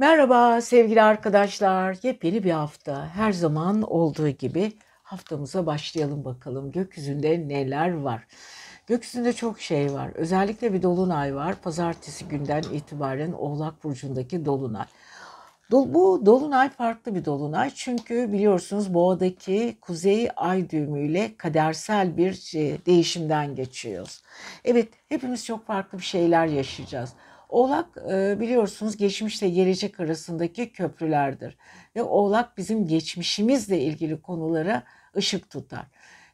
Merhaba sevgili arkadaşlar. Yepyeni bir hafta. Her zaman olduğu gibi haftamıza başlayalım bakalım. Gökyüzünde neler var? Gökyüzünde çok şey var. Özellikle bir dolunay var. Pazartesi günden itibaren Oğlak Burcu'ndaki dolunay. Bu dolunay farklı bir dolunay çünkü biliyorsunuz boğadaki kuzey ay düğümüyle kadersel bir şey, değişimden geçiyoruz. Evet hepimiz çok farklı bir şeyler yaşayacağız. Oğlak e, biliyorsunuz geçmişle gelecek arasındaki köprülerdir. Ve Oğlak bizim geçmişimizle ilgili konulara ışık tutar.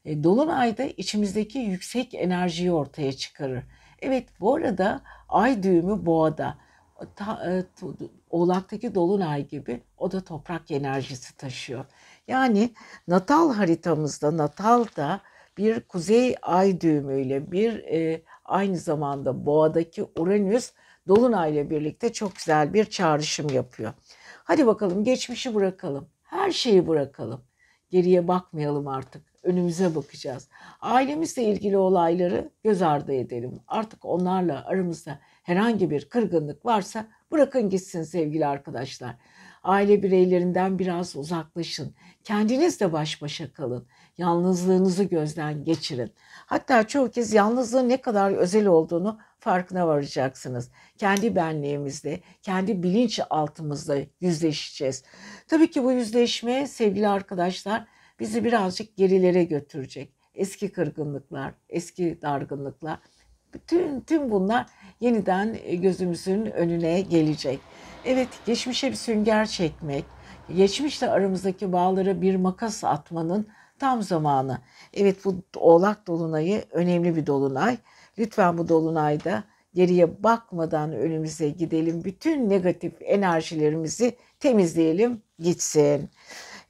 E, Dolunay'da içimizdeki yüksek enerjiyi ortaya çıkarır. Evet bu arada ay düğümü boğada. E, Oğlak'taki Dolunay gibi o da toprak enerjisi taşıyor. Yani natal haritamızda, natalda bir kuzey ay düğümüyle bir e, aynı zamanda boğadaki Uranüs Dolunay'la birlikte çok güzel bir çağrışım yapıyor. Hadi bakalım geçmişi bırakalım. Her şeyi bırakalım. Geriye bakmayalım artık. Önümüze bakacağız. Ailemizle ilgili olayları göz ardı edelim. Artık onlarla aramızda herhangi bir kırgınlık varsa bırakın gitsin sevgili arkadaşlar. Aile bireylerinden biraz uzaklaşın. Kendinizle baş başa kalın. Yalnızlığınızı gözden geçirin. Hatta çoğu kez yalnızlığın ne kadar özel olduğunu farkına varacaksınız. Kendi benliğimizde, kendi bilinç altımızda yüzleşeceğiz. Tabii ki bu yüzleşme sevgili arkadaşlar bizi birazcık gerilere götürecek. Eski kırgınlıklar, eski dargınlıklar, bütün tüm bunlar yeniden gözümüzün önüne gelecek. Evet, geçmişe bir sünger çekmek, geçmişle aramızdaki bağlara bir makas atmanın tam zamanı. Evet bu Oğlak Dolunay'ı önemli bir dolunay. Lütfen bu dolunayda geriye bakmadan önümüze gidelim. Bütün negatif enerjilerimizi temizleyelim gitsin.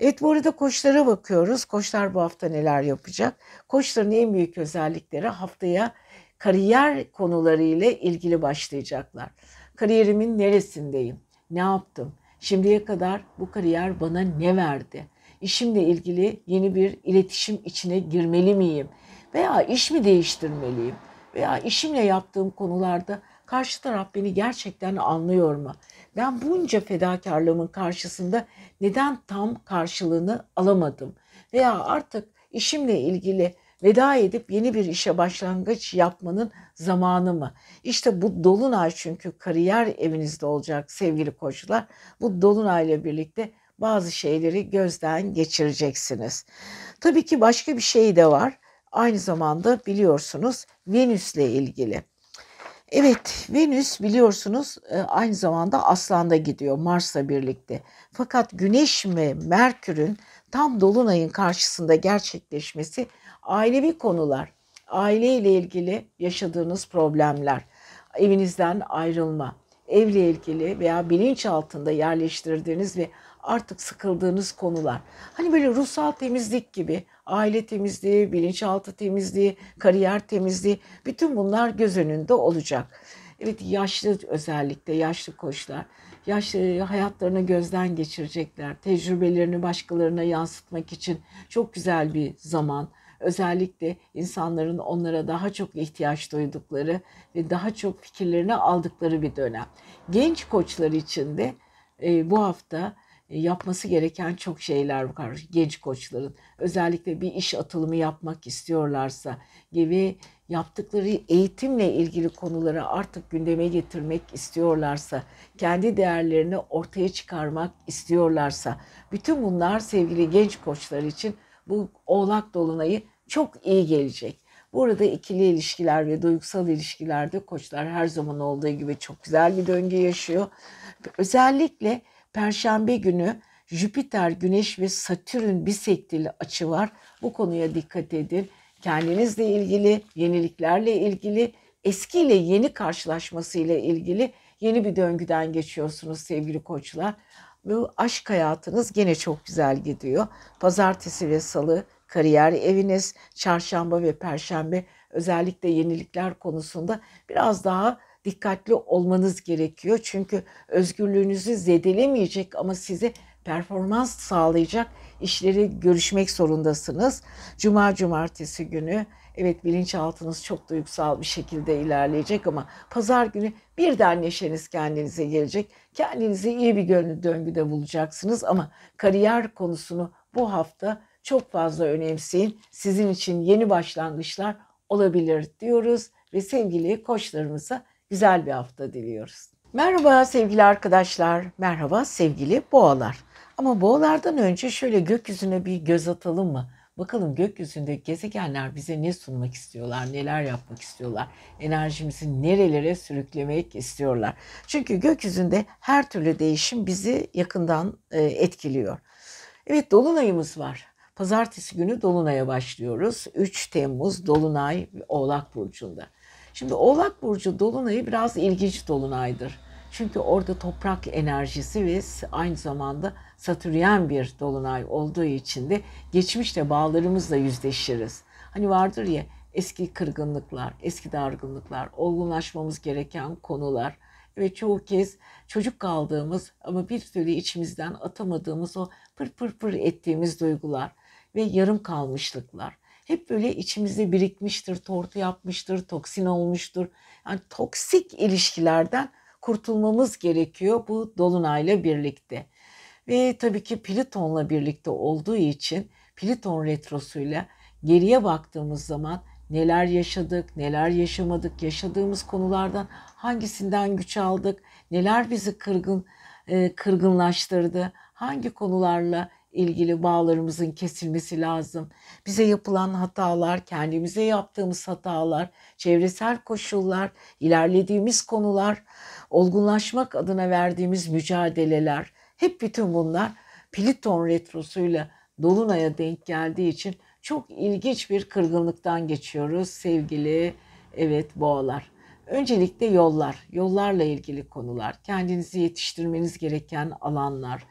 Evet bu arada koçlara bakıyoruz. Koçlar bu hafta neler yapacak? Koçların en büyük özellikleri haftaya kariyer konuları ile ilgili başlayacaklar. Kariyerimin neresindeyim? Ne yaptım? Şimdiye kadar bu kariyer bana ne verdi? İşimle ilgili yeni bir iletişim içine girmeli miyim? Veya iş mi değiştirmeliyim? Veya işimle yaptığım konularda karşı taraf beni gerçekten anlıyor mu? Ben bunca fedakarlığımın karşısında neden tam karşılığını alamadım? Veya artık işimle ilgili veda edip yeni bir işe başlangıç yapmanın zamanı mı? İşte bu dolunay çünkü kariyer evinizde olacak sevgili koçlar. Bu dolunayla birlikte bazı şeyleri gözden geçireceksiniz. Tabii ki başka bir şey de var aynı zamanda biliyorsunuz Venüs'le ilgili. Evet Venüs biliyorsunuz e, aynı zamanda Aslan'da gidiyor Mars'la birlikte. Fakat Güneş ve Merkür'ün tam Dolunay'ın karşısında gerçekleşmesi ailevi konular, aile ile ilgili yaşadığınız problemler, evinizden ayrılma, evle ilgili veya bilinç altında yerleştirdiğiniz ve artık sıkıldığınız konular. Hani böyle ruhsal temizlik gibi aile temizliği, bilinçaltı temizliği, kariyer temizliği bütün bunlar göz önünde olacak. Evet yaşlı özellikle yaşlı koçlar yaşlı hayatlarını gözden geçirecekler. Tecrübelerini başkalarına yansıtmak için çok güzel bir zaman. Özellikle insanların onlara daha çok ihtiyaç duydukları ve daha çok fikirlerini aldıkları bir dönem. Genç koçlar için de e, bu hafta yapması gereken çok şeyler var genç koçların. Özellikle bir iş atılımı yapmak istiyorlarsa gibi yaptıkları eğitimle ilgili konuları artık gündeme getirmek istiyorlarsa, kendi değerlerini ortaya çıkarmak istiyorlarsa, bütün bunlar sevgili genç koçlar için bu oğlak dolunayı çok iyi gelecek. Burada ikili ilişkiler ve duygusal ilişkilerde koçlar her zaman olduğu gibi çok güzel bir döngü yaşıyor. Özellikle Perşembe günü Jüpiter, Güneş ve Satürn bisektili açı var. Bu konuya dikkat edin. Kendinizle ilgili, yeniliklerle ilgili, eski ile yeni karşılaşması ile ilgili yeni bir döngüden geçiyorsunuz sevgili koçlar. Bu aşk hayatınız gene çok güzel gidiyor. Pazartesi ve salı kariyer eviniz, çarşamba ve perşembe özellikle yenilikler konusunda biraz daha dikkatli olmanız gerekiyor. Çünkü özgürlüğünüzü zedelemeyecek ama size performans sağlayacak işleri görüşmek zorundasınız. Cuma cumartesi günü Evet bilinçaltınız çok duygusal bir şekilde ilerleyecek ama pazar günü birden neşeniz kendinize gelecek. Kendinizi iyi bir gönlü döngüde bulacaksınız ama kariyer konusunu bu hafta çok fazla önemseyin. Sizin için yeni başlangıçlar olabilir diyoruz ve sevgili koçlarımıza güzel bir hafta diliyoruz. Merhaba sevgili arkadaşlar, merhaba sevgili boğalar. Ama boğalardan önce şöyle gökyüzüne bir göz atalım mı? Bakalım gökyüzünde gezegenler bize ne sunmak istiyorlar, neler yapmak istiyorlar, enerjimizi nerelere sürüklemek istiyorlar. Çünkü gökyüzünde her türlü değişim bizi yakından e, etkiliyor. Evet dolunayımız var. Pazartesi günü dolunaya başlıyoruz. 3 Temmuz dolunay Oğlak burcunda. Şimdi Oğlak burcu dolunayı biraz ilginç dolunaydır. Çünkü orada toprak enerjisi ve aynı zamanda satüryen bir dolunay olduğu için de geçmişte bağlarımızla yüzleşiriz. Hani vardır ya eski kırgınlıklar, eski dargınlıklar, olgunlaşmamız gereken konular ve çoğu kez çocuk kaldığımız ama bir türlü içimizden atamadığımız o pır pır pır ettiğimiz duygular ve yarım kalmışlıklar. Hep böyle içimizde birikmiştir, tortu yapmıştır, toksin olmuştur. Yani toksik ilişkilerden kurtulmamız gerekiyor bu dolunayla birlikte. Ve tabii ki Plüton'la birlikte olduğu için Plüton retrosuyla geriye baktığımız zaman neler yaşadık, neler yaşamadık, yaşadığımız konulardan hangisinden güç aldık, neler bizi kırgın e, kırgınlaştırdı, hangi konularla ilgili bağlarımızın kesilmesi lazım. Bize yapılan hatalar, kendimize yaptığımız hatalar, çevresel koşullar, ilerlediğimiz konular, olgunlaşmak adına verdiğimiz mücadeleler, hep bütün bunlar Pliton retrosuyla Dolunay'a denk geldiği için çok ilginç bir kırgınlıktan geçiyoruz sevgili evet boğalar. Öncelikle yollar, yollarla ilgili konular, kendinizi yetiştirmeniz gereken alanlar,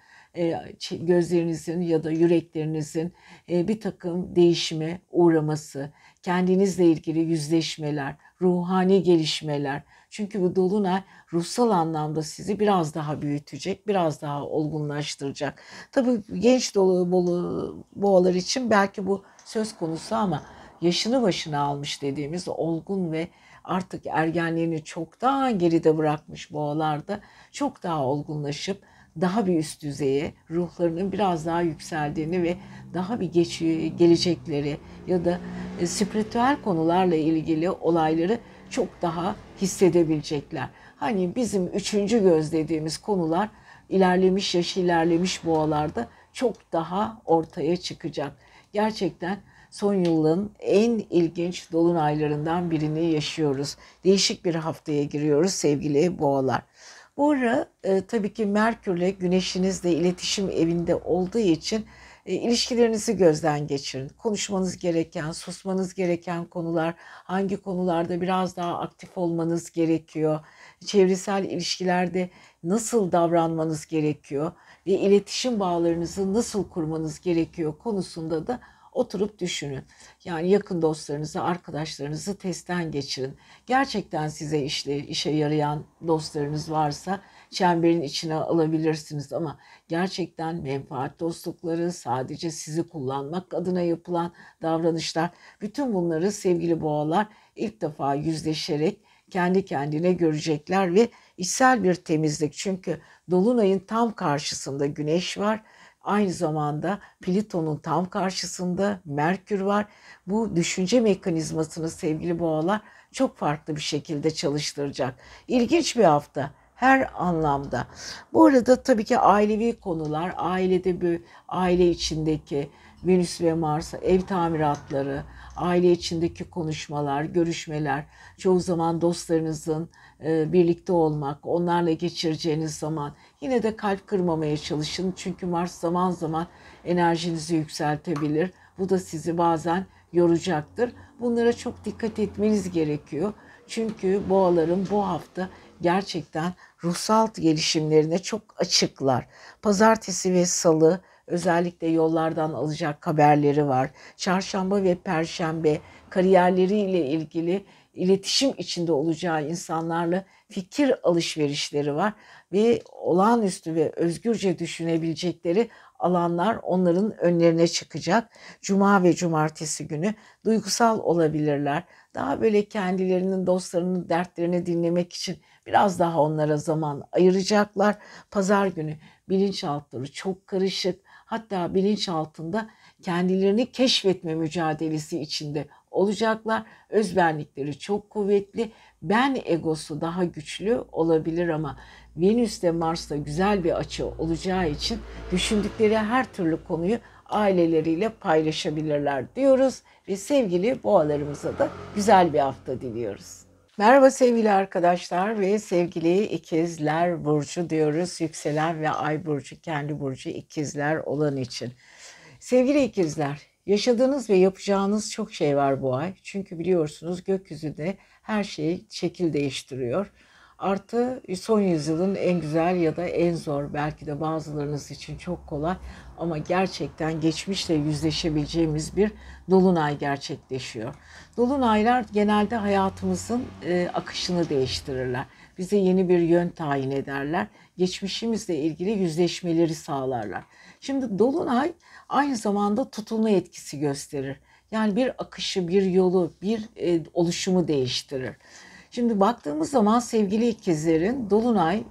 gözlerinizin ya da yüreklerinizin e, bir takım değişime uğraması, kendinizle ilgili yüzleşmeler, ruhani gelişmeler. Çünkü bu dolunay ruhsal anlamda sizi biraz daha büyütecek, biraz daha olgunlaştıracak. Tabii genç dolu bolu boğalar için belki bu söz konusu ama yaşını başına almış dediğimiz olgun ve artık ergenliğini çoktan geride bırakmış boğalarda çok daha olgunlaşıp daha bir üst düzeye ruhlarının biraz daha yükseldiğini ve daha bir geç, gelecekleri ya da e, spiritüel konularla ilgili olayları çok daha hissedebilecekler. Hani bizim üçüncü göz dediğimiz konular ilerlemiş yaş ilerlemiş boğalarda çok daha ortaya çıkacak. Gerçekten son yılın en ilginç dolunaylarından birini yaşıyoruz. Değişik bir haftaya giriyoruz sevgili boğalar. Bu ara e, tabii ki Merkürle Güneşiniz de iletişim evinde olduğu için e, ilişkilerinizi gözden geçirin. Konuşmanız gereken, susmanız gereken konular, hangi konularda biraz daha aktif olmanız gerekiyor, çevresel ilişkilerde nasıl davranmanız gerekiyor ve iletişim bağlarınızı nasıl kurmanız gerekiyor konusunda da oturup düşünün. Yani yakın dostlarınızı, arkadaşlarınızı testten geçirin. Gerçekten size işle, işe yarayan dostlarınız varsa çemberin içine alabilirsiniz ama gerçekten menfaat dostlukları, sadece sizi kullanmak adına yapılan davranışlar, bütün bunları sevgili boğalar ilk defa yüzleşerek kendi kendine görecekler ve içsel bir temizlik. Çünkü Dolunay'ın tam karşısında Güneş var Aynı zamanda Plüton'un tam karşısında Merkür var. Bu düşünce mekanizmasını sevgili boğalar çok farklı bir şekilde çalıştıracak. İlginç bir hafta her anlamda. Bu arada tabii ki ailevi konular, ailede bir aile içindeki Venüs ve Mars, ev tamiratları, aile içindeki konuşmalar, görüşmeler, çoğu zaman dostlarınızın birlikte olmak, onlarla geçireceğiniz zaman yine de kalp kırmamaya çalışın. Çünkü Mars zaman zaman enerjinizi yükseltebilir. Bu da sizi bazen yoracaktır. Bunlara çok dikkat etmeniz gerekiyor. Çünkü boğaların bu hafta gerçekten ruhsal gelişimlerine çok açıklar. Pazartesi ve salı özellikle yollardan alacak haberleri var. Çarşamba ve perşembe kariyerleriyle ilgili iletişim içinde olacağı insanlarla fikir alışverişleri var ve olağanüstü ve özgürce düşünebilecekleri alanlar onların önlerine çıkacak. Cuma ve cumartesi günü duygusal olabilirler. Daha böyle kendilerinin dostlarının dertlerini dinlemek için biraz daha onlara zaman ayıracaklar. Pazar günü bilinçaltları çok karışık. Hatta bilinç altında kendilerini keşfetme mücadelesi içinde olacaklar. Özbenlikleri çok kuvvetli. Ben egosu daha güçlü olabilir ama Venüs ile Mars'ta güzel bir açı olacağı için düşündükleri her türlü konuyu aileleriyle paylaşabilirler diyoruz ve sevgili boğalarımıza da güzel bir hafta diliyoruz. Merhaba sevgili arkadaşlar ve sevgili ikizler burcu diyoruz. Yükselen ve ay burcu kendi burcu ikizler olan için. Sevgili ikizler, yaşadığınız ve yapacağınız çok şey var bu ay. Çünkü biliyorsunuz gökyüzünde her şey şekil değiştiriyor. Artı son yüzyılın en güzel ya da en zor belki de bazılarınız için çok kolay ama gerçekten geçmişle yüzleşebileceğimiz bir dolunay gerçekleşiyor. Dolunaylar genelde hayatımızın e, akışını değiştirirler. Bize yeni bir yön tayin ederler. Geçmişimizle ilgili yüzleşmeleri sağlarlar. Şimdi dolunay aynı zamanda tutulma etkisi gösterir. Yani bir akışı, bir yolu, bir e, oluşumu değiştirir. Şimdi baktığımız zaman sevgili ikizlerin Dolunay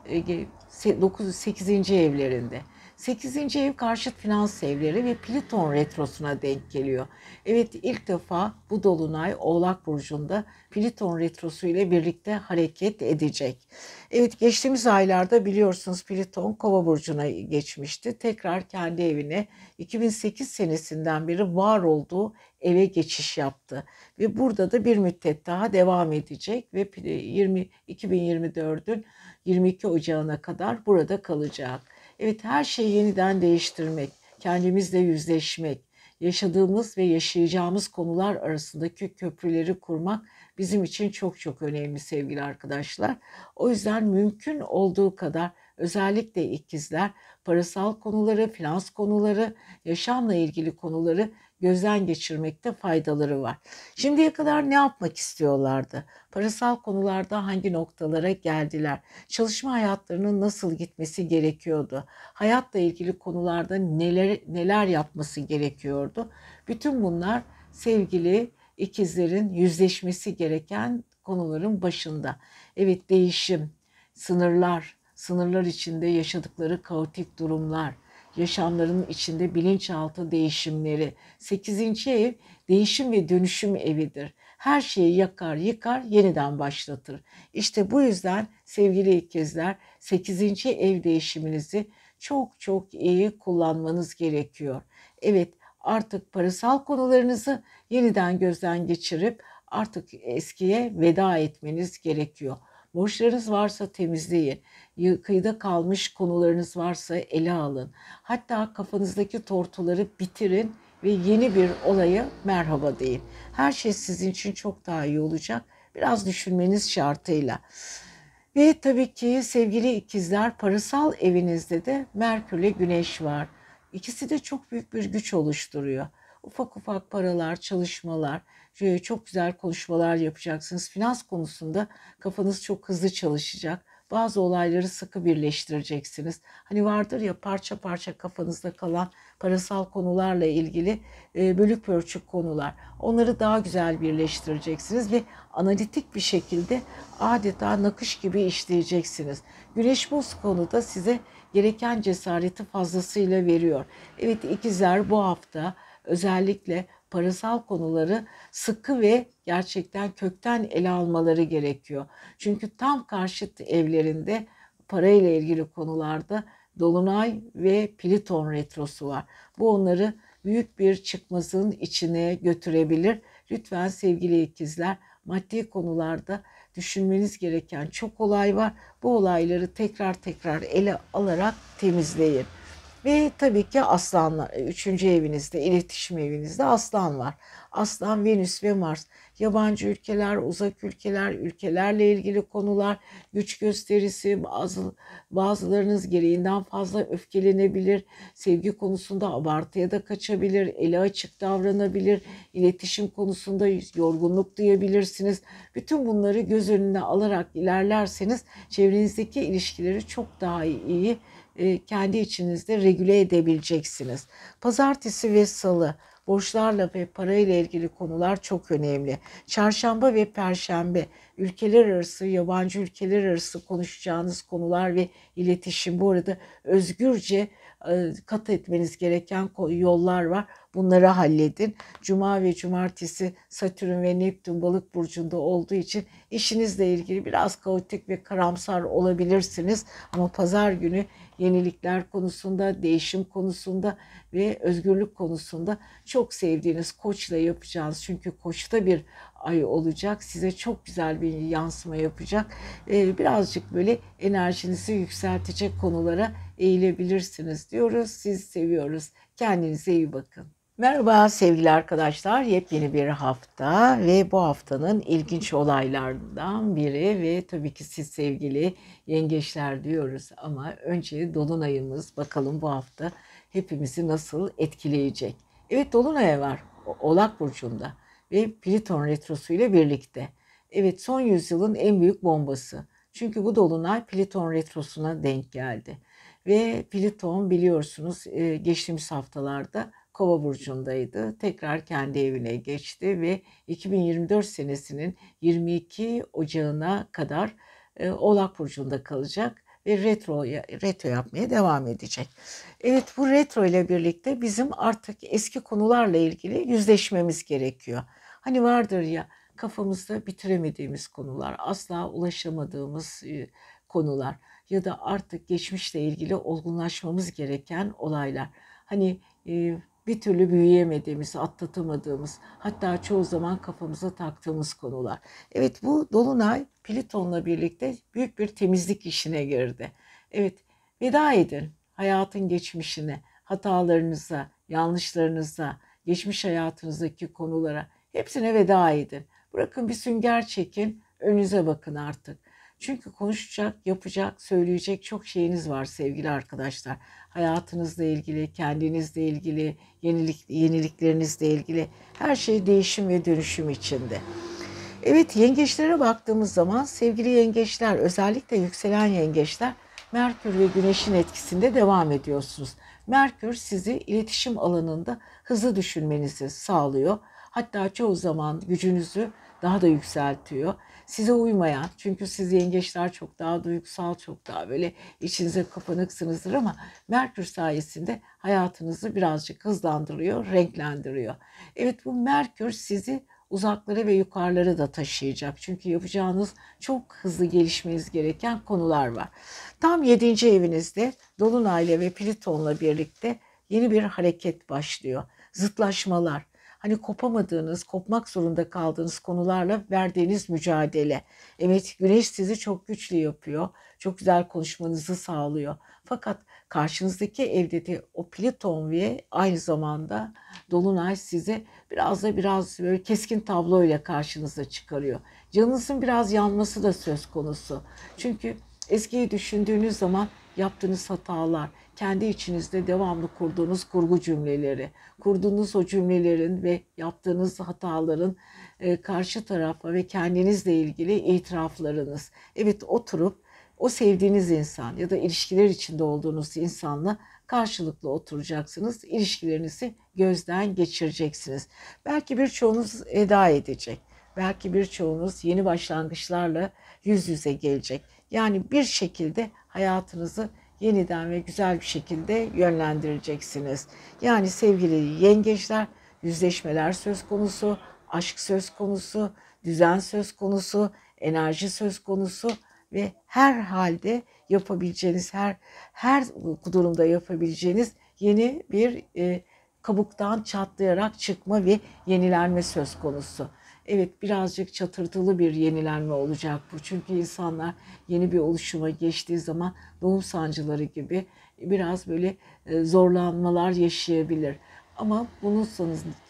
9 e, 8. evlerinde. 8. ev karşıt finans evleri ve Plüton retrosuna denk geliyor. Evet ilk defa bu dolunay Oğlak Burcu'nda Plüton retrosu ile birlikte hareket edecek. Evet geçtiğimiz aylarda biliyorsunuz Plüton Kova Burcu'na geçmişti. Tekrar kendi evine 2008 senesinden beri var olduğu eve geçiş yaptı. Ve burada da bir müddet daha devam edecek ve 20, 2024'ün 22 Ocağı'na kadar burada kalacak. Evet her şeyi yeniden değiştirmek, kendimizle yüzleşmek, yaşadığımız ve yaşayacağımız konular arasındaki köprüleri kurmak bizim için çok çok önemli sevgili arkadaşlar. O yüzden mümkün olduğu kadar özellikle ikizler parasal konuları, finans konuları, yaşamla ilgili konuları gözden geçirmekte faydaları var. Şimdiye kadar ne yapmak istiyorlardı? Parasal konularda hangi noktalara geldiler? Çalışma hayatlarının nasıl gitmesi gerekiyordu? Hayatla ilgili konularda neler neler yapması gerekiyordu? Bütün bunlar sevgili ikizlerin yüzleşmesi gereken konuların başında. Evet değişim, sınırlar, sınırlar içinde yaşadıkları kaotik durumlar, yaşamlarının içinde bilinçaltı değişimleri. Sekizinci ev değişim ve dönüşüm evidir. Her şeyi yakar, yıkar, yeniden başlatır. İşte bu yüzden sevgili ikizler sekizinci ev değişiminizi çok çok iyi kullanmanız gerekiyor. Evet artık parasal konularınızı yeniden gözden geçirip artık eskiye veda etmeniz gerekiyor. Borçlarınız varsa temizleyin. Kıyıda kalmış konularınız varsa ele alın. Hatta kafanızdaki tortuları bitirin ve yeni bir olaya merhaba deyin. Her şey sizin için çok daha iyi olacak. Biraz düşünmeniz şartıyla. Ve tabii ki sevgili ikizler parasal evinizde de Merkür ile Güneş var. İkisi de çok büyük bir güç oluşturuyor. Ufak ufak paralar, çalışmalar, çok güzel konuşmalar yapacaksınız. Finans konusunda kafanız çok hızlı çalışacak. Bazı olayları sıkı birleştireceksiniz. Hani vardır ya parça parça kafanızda kalan parasal konularla ilgili e, bölük pörçük konular. Onları daha güzel birleştireceksiniz ve analitik bir şekilde adeta nakış gibi işleyeceksiniz. Güneş bu konuda size gereken cesareti fazlasıyla veriyor. Evet ikizler bu hafta özellikle parasal konuları sıkı ve gerçekten kökten ele almaları gerekiyor. Çünkü tam karşıt evlerinde parayla ilgili konularda Dolunay ve Pliton retrosu var. Bu onları büyük bir çıkmazın içine götürebilir. Lütfen sevgili ikizler maddi konularda düşünmeniz gereken çok olay var. Bu olayları tekrar tekrar ele alarak temizleyin. Ve tabii ki aslanlar, üçüncü evinizde, iletişim evinizde aslan var. Aslan, Venüs ve Mars. Yabancı ülkeler, uzak ülkeler, ülkelerle ilgili konular, güç gösterisi, bazı bazılarınız gereğinden fazla öfkelenebilir, sevgi konusunda abartıya da kaçabilir, eli açık davranabilir, iletişim konusunda yorgunluk duyabilirsiniz. Bütün bunları göz önüne alarak ilerlerseniz çevrenizdeki ilişkileri çok daha iyi e, kendi içinizde regüle edebileceksiniz. Pazartesi ve salı borçlarla ve parayla ilgili konular çok önemli. Çarşamba ve perşembe ülkeler arası, yabancı ülkeler arası konuşacağınız konular ve iletişim. Bu arada özgürce e, kat etmeniz gereken yollar var. Bunları halledin. Cuma ve cumartesi Satürn ve Neptün balık burcunda olduğu için işinizle ilgili biraz kaotik ve karamsar olabilirsiniz. Ama pazar günü yenilikler konusunda, değişim konusunda ve özgürlük konusunda çok sevdiğiniz koçla yapacağınız çünkü koçta bir ay olacak. Size çok güzel bir yansıma yapacak. Ee, birazcık böyle enerjinizi yükseltecek konulara eğilebilirsiniz diyoruz. Siz seviyoruz. Kendinize iyi bakın. Merhaba sevgili arkadaşlar. Yepyeni bir hafta ve bu haftanın ilginç olaylarından biri ve tabii ki siz sevgili yengeçler diyoruz ama önce dolunayımız bakalım bu hafta hepimizi nasıl etkileyecek. Evet dolunay var Oğlak burcunda ve Plüton retrosu ile birlikte. Evet son yüzyılın en büyük bombası. Çünkü bu dolunay Plüton retrosuna denk geldi. Ve Plüton biliyorsunuz e, geçtiğimiz haftalarda Kova burcundaydı. Tekrar kendi evine geçti ve 2024 senesinin 22 Ocağı'na kadar e, Oğlak burcunda kalacak ve retro retro yapmaya devam edecek. Evet bu retro ile birlikte bizim artık eski konularla ilgili yüzleşmemiz gerekiyor. Hani vardır ya kafamızda bitiremediğimiz konular, asla ulaşamadığımız e, konular ya da artık geçmişle ilgili olgunlaşmamız gereken olaylar. Hani e, bir türlü büyüyemediğimiz, atlatamadığımız, hatta çoğu zaman kafamıza taktığımız konular. Evet bu Dolunay Plüton'la birlikte büyük bir temizlik işine girdi. Evet veda edin hayatın geçmişine, hatalarınıza, yanlışlarınıza, geçmiş hayatınızdaki konulara hepsine veda edin. Bırakın bir sünger çekin, önünüze bakın artık. Çünkü konuşacak, yapacak, söyleyecek çok şeyiniz var sevgili arkadaşlar. Hayatınızla ilgili, kendinizle ilgili, yenilik, yeniliklerinizle ilgili her şey değişim ve dönüşüm içinde. Evet yengeçlere baktığımız zaman sevgili yengeçler özellikle yükselen yengeçler Merkür ve Güneş'in etkisinde devam ediyorsunuz. Merkür sizi iletişim alanında hızlı düşünmenizi sağlıyor. Hatta çoğu zaman gücünüzü daha da yükseltiyor. Size uymayan, çünkü siz yengeçler çok daha duygusal, çok daha böyle içinize kapanıksınızdır ama Merkür sayesinde hayatınızı birazcık hızlandırıyor, renklendiriyor. Evet bu Merkür sizi uzaklara ve yukarılara da taşıyacak. Çünkü yapacağınız çok hızlı gelişmeniz gereken konular var. Tam 7. evinizde Dolunay'la ve Plüton'la birlikte yeni bir hareket başlıyor. Zıtlaşmalar, hani kopamadığınız, kopmak zorunda kaldığınız konularla verdiğiniz mücadele. Evet güneş sizi çok güçlü yapıyor. Çok güzel konuşmanızı sağlıyor. Fakat karşınızdaki evde de o Plüton ve aynı zamanda Dolunay size biraz da biraz böyle keskin tabloyla karşınıza çıkarıyor. Canınızın biraz yanması da söz konusu. Çünkü eskiyi düşündüğünüz zaman yaptığınız hatalar, kendi içinizde devamlı kurduğunuz kurgu cümleleri, kurduğunuz o cümlelerin ve yaptığınız hataların e, karşı tarafa ve kendinizle ilgili itiraflarınız. Evet oturup o sevdiğiniz insan ya da ilişkiler içinde olduğunuz insanla karşılıklı oturacaksınız. İlişkilerinizi gözden geçireceksiniz. Belki birçoğunuz eda edecek. Belki birçoğunuz yeni başlangıçlarla yüz yüze gelecek. Yani bir şekilde hayatınızı yeniden ve güzel bir şekilde yönlendireceksiniz. Yani sevgili yengeçler, yüzleşmeler söz konusu, aşk söz konusu, düzen söz konusu, enerji söz konusu ve her halde yapabileceğiniz her her durumda yapabileceğiniz yeni bir e, kabuktan çatlayarak çıkma ve yenilenme söz konusu. Evet birazcık çatırtılı bir yenilenme olacak bu. Çünkü insanlar yeni bir oluşuma geçtiği zaman doğum sancıları gibi biraz böyle e, zorlanmalar yaşayabilir. Ama bunun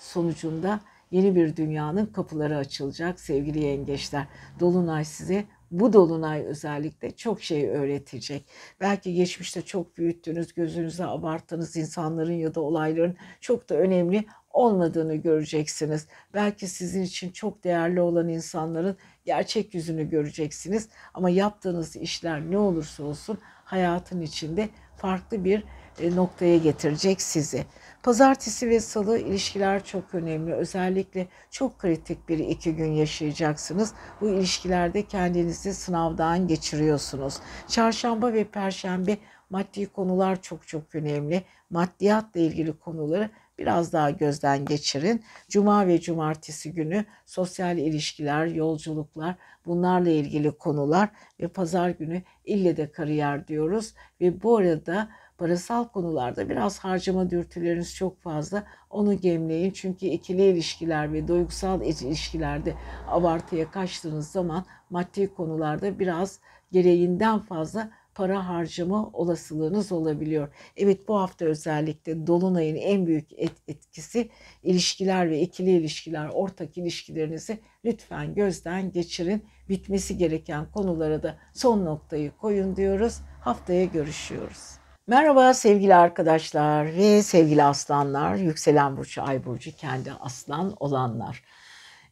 sonucunda yeni bir dünyanın kapıları açılacak sevgili yengeçler. Dolunay size bu dolunay özellikle çok şey öğretecek. Belki geçmişte çok büyüttüğünüz, gözünüze abarttığınız insanların ya da olayların çok da önemli olmadığını göreceksiniz. Belki sizin için çok değerli olan insanların gerçek yüzünü göreceksiniz. Ama yaptığınız işler ne olursa olsun hayatın içinde farklı bir e, noktaya getirecek sizi. Pazartesi ve salı ilişkiler çok önemli. Özellikle çok kritik bir iki gün yaşayacaksınız. Bu ilişkilerde kendinizi sınavdan geçiriyorsunuz. Çarşamba ve perşembe maddi konular çok çok önemli. Maddiyatla ilgili konuları biraz daha gözden geçirin. Cuma ve cumartesi günü sosyal ilişkiler, yolculuklar, bunlarla ilgili konular ve pazar günü ille de kariyer diyoruz. Ve bu arada parasal konularda biraz harcama dürtüleriniz çok fazla. Onu gemleyin. Çünkü ikili ilişkiler ve duygusal ilişkilerde abartıya kaçtığınız zaman maddi konularda biraz gereğinden fazla para harcama olasılığınız olabiliyor. Evet bu hafta özellikle Dolunay'ın en büyük et, etkisi ilişkiler ve ikili ilişkiler, ortak ilişkilerinizi lütfen gözden geçirin. Bitmesi gereken konulara da son noktayı koyun diyoruz. Haftaya görüşüyoruz. Merhaba sevgili arkadaşlar ve sevgili aslanlar, yükselen burcu, ay burcu, kendi aslan olanlar.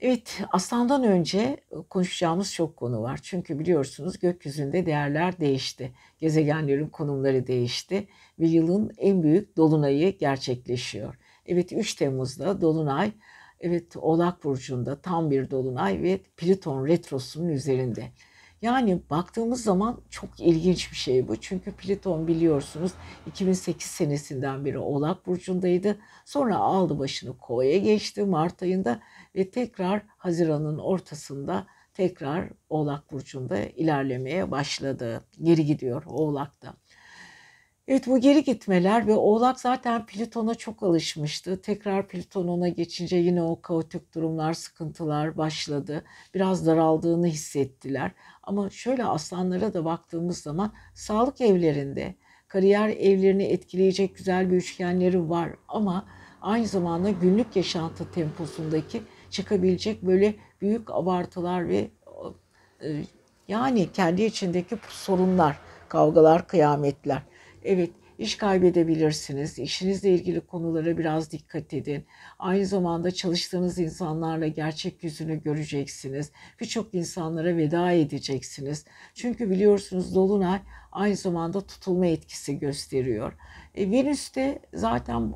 Evet, aslandan önce e, konuşacağımız çok konu var. Çünkü biliyorsunuz gökyüzünde değerler değişti. Gezegenlerin konumları değişti ve yılın en büyük dolunayı gerçekleşiyor. Evet 3 Temmuz'da dolunay evet Oğlak burcunda tam bir dolunay ve Plüton retrosunun üzerinde. Yani baktığımız zaman çok ilginç bir şey bu. Çünkü Plüton biliyorsunuz 2008 senesinden beri Oğlak Burcu'ndaydı. Sonra aldı başını Kova'ya geçti Mart ayında ve tekrar Haziran'ın ortasında tekrar Oğlak Burcu'nda ilerlemeye başladı. Geri gidiyor Oğlak'ta. Evet bu geri gitmeler ve Oğlak zaten Plüton'a çok alışmıştı. Tekrar Plüton ona geçince yine o kaotik durumlar, sıkıntılar başladı. Biraz daraldığını hissettiler. Ama şöyle aslanlara da baktığımız zaman sağlık evlerinde, kariyer evlerini etkileyecek güzel bir üçgenleri var. Ama aynı zamanda günlük yaşantı temposundaki çıkabilecek böyle büyük abartılar ve e, yani kendi içindeki sorunlar, kavgalar, kıyametler. Evet, iş kaybedebilirsiniz. İşinizle ilgili konulara biraz dikkat edin. Aynı zamanda çalıştığınız insanlarla gerçek yüzünü göreceksiniz. Birçok insanlara veda edeceksiniz. Çünkü biliyorsunuz Dolunay aynı zamanda tutulma etkisi gösteriyor. E, Venüs de zaten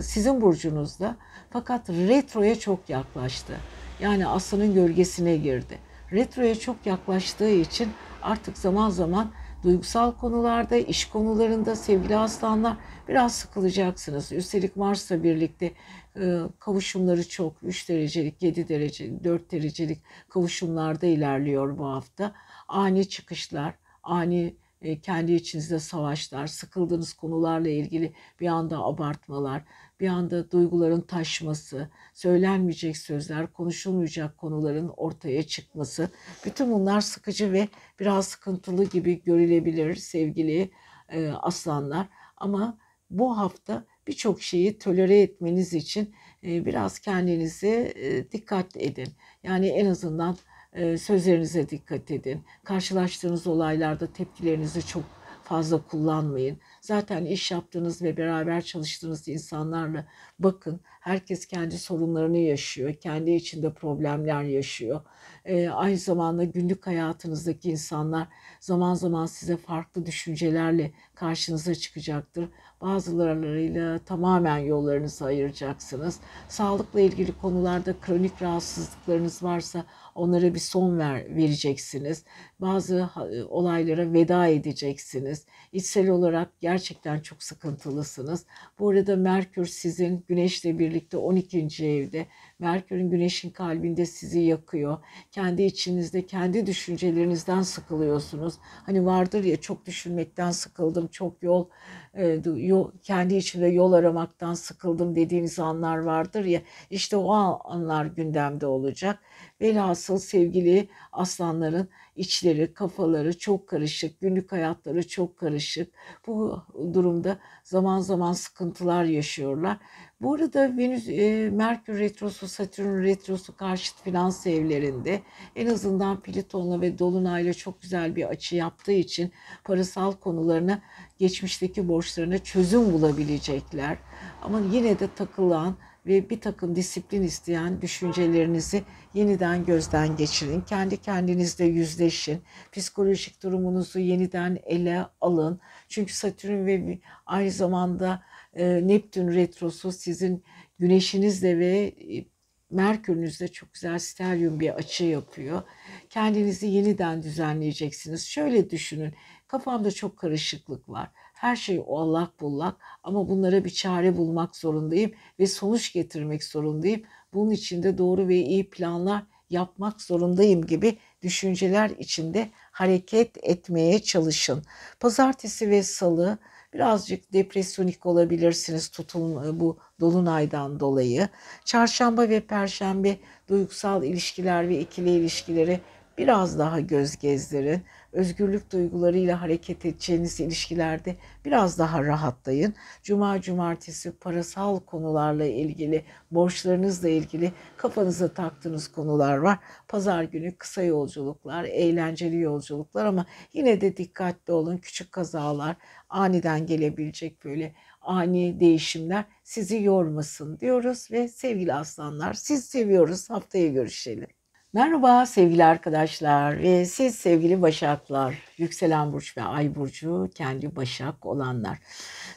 sizin burcunuzda fakat retroya çok yaklaştı. Yani aslanın gölgesine girdi. Retroya çok yaklaştığı için artık zaman zaman duygusal konularda, iş konularında sevgili aslanlar biraz sıkılacaksınız. Üstelik Mars'la birlikte e, kavuşumları çok 3 derecelik, 7 derece, 4 derecelik kavuşumlarda ilerliyor bu hafta. Ani çıkışlar, ani e, kendi içinizde savaşlar, sıkıldığınız konularla ilgili bir anda abartmalar, bir anda duyguların taşması, söylenmeyecek sözler, konuşulmayacak konuların ortaya çıkması. Bütün bunlar sıkıcı ve biraz sıkıntılı gibi görülebilir sevgili e, aslanlar. Ama bu hafta birçok şeyi tolere etmeniz için e, biraz kendinize e, dikkat edin. Yani en azından e, sözlerinize dikkat edin. Karşılaştığınız olaylarda tepkilerinizi çok fazla kullanmayın. Zaten iş yaptığınız ve beraber çalıştığınız insanlarla bakın. Herkes kendi sorunlarını yaşıyor. Kendi içinde problemler yaşıyor. Ee, aynı zamanda günlük hayatınızdaki insanlar zaman zaman size farklı düşüncelerle karşınıza çıkacaktır. Bazılarıyla tamamen yollarınızı ayıracaksınız. Sağlıkla ilgili konularda kronik rahatsızlıklarınız varsa onlara bir son ver, vereceksiniz. Bazı olaylara veda edeceksiniz. İçsel olarak gerçekten çok sıkıntılısınız. Bu arada Merkür sizin Güneşle birlikte 12. evde. Merkür'ün Güneş'in kalbinde sizi yakıyor. Kendi içinizde kendi düşüncelerinizden sıkılıyorsunuz. Hani vardır ya çok düşünmekten sıkıldım, çok yol, e, yol kendi içinde yol aramaktan sıkıldım dediğiniz anlar vardır ya. İşte o anlar gündemde olacak Velhasıl sevgili aslanların içleri, kafaları çok karışık, günlük hayatları çok karışık. Bu durumda zaman zaman sıkıntılar yaşıyorlar. Bu arada Venüs, e, Merkür Retrosu, Satürn Retrosu karşıt finans evlerinde en azından Plüton'la ve Dolunay'la çok güzel bir açı yaptığı için parasal konularına, geçmişteki borçlarına çözüm bulabilecekler. Ama yine de takılan ve bir takım disiplin isteyen düşüncelerinizi yeniden gözden geçirin. Kendi kendinizle yüzleşin. Psikolojik durumunuzu yeniden ele alın. Çünkü Satürn ve aynı zamanda e, Neptün retrosu sizin güneşinizle ve e, Merkür'ünüzle çok güzel steryum bir açı yapıyor. Kendinizi yeniden düzenleyeceksiniz. Şöyle düşünün. Kafamda çok karışıklık var. Her şey allak bullak ama bunlara bir çare bulmak zorundayım ve sonuç getirmek zorundayım. Bunun için de doğru ve iyi planlar yapmak zorundayım gibi düşünceler içinde hareket etmeye çalışın. Pazartesi ve salı birazcık depresyonik olabilirsiniz tutulma bu dolunaydan dolayı. Çarşamba ve perşembe duygusal ilişkiler ve ikili ilişkileri biraz daha göz gezdirin özgürlük duygularıyla hareket edeceğiniz ilişkilerde biraz daha rahatlayın. Cuma, cumartesi parasal konularla ilgili, borçlarınızla ilgili kafanıza taktığınız konular var. Pazar günü kısa yolculuklar, eğlenceli yolculuklar ama yine de dikkatli olun. Küçük kazalar, aniden gelebilecek böyle ani değişimler sizi yormasın diyoruz ve sevgili aslanlar siz seviyoruz. Haftaya görüşelim. Merhaba sevgili arkadaşlar ve siz sevgili Başaklar, yükselen burç ve ay burcu kendi Başak olanlar.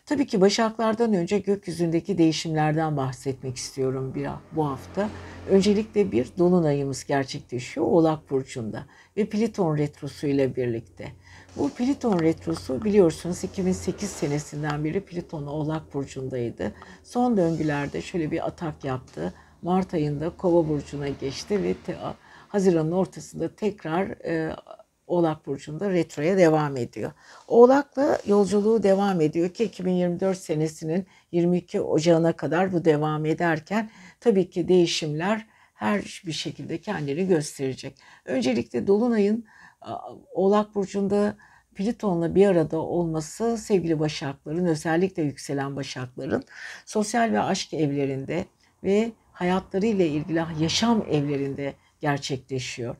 Tabii ki Başaklardan önce gökyüzündeki değişimlerden bahsetmek istiyorum bir bu hafta. Öncelikle bir dolunayımız gerçekleşiyor Oğlak burcunda ve Pliton retrosu ile birlikte. Bu Pliton retrosu biliyorsunuz 2008 senesinden beri Pliton Oğlak burcundaydı. Son döngülerde şöyle bir atak yaptı. Mart ayında Kova burcuna geçti ve Haziran'ın ortasında tekrar e, Oğlak Burcu'nda retroya devam ediyor. Oğlak'la yolculuğu devam ediyor ki 2024 senesinin 22 Ocağı'na kadar bu devam ederken tabii ki değişimler her bir şekilde kendini gösterecek. Öncelikle Dolunay'ın Oğlak Burcu'nda Plüton'la bir arada olması sevgili Başakların özellikle yükselen Başakların sosyal ve aşk evlerinde ve hayatlarıyla ilgili yaşam evlerinde gerçekleşiyor.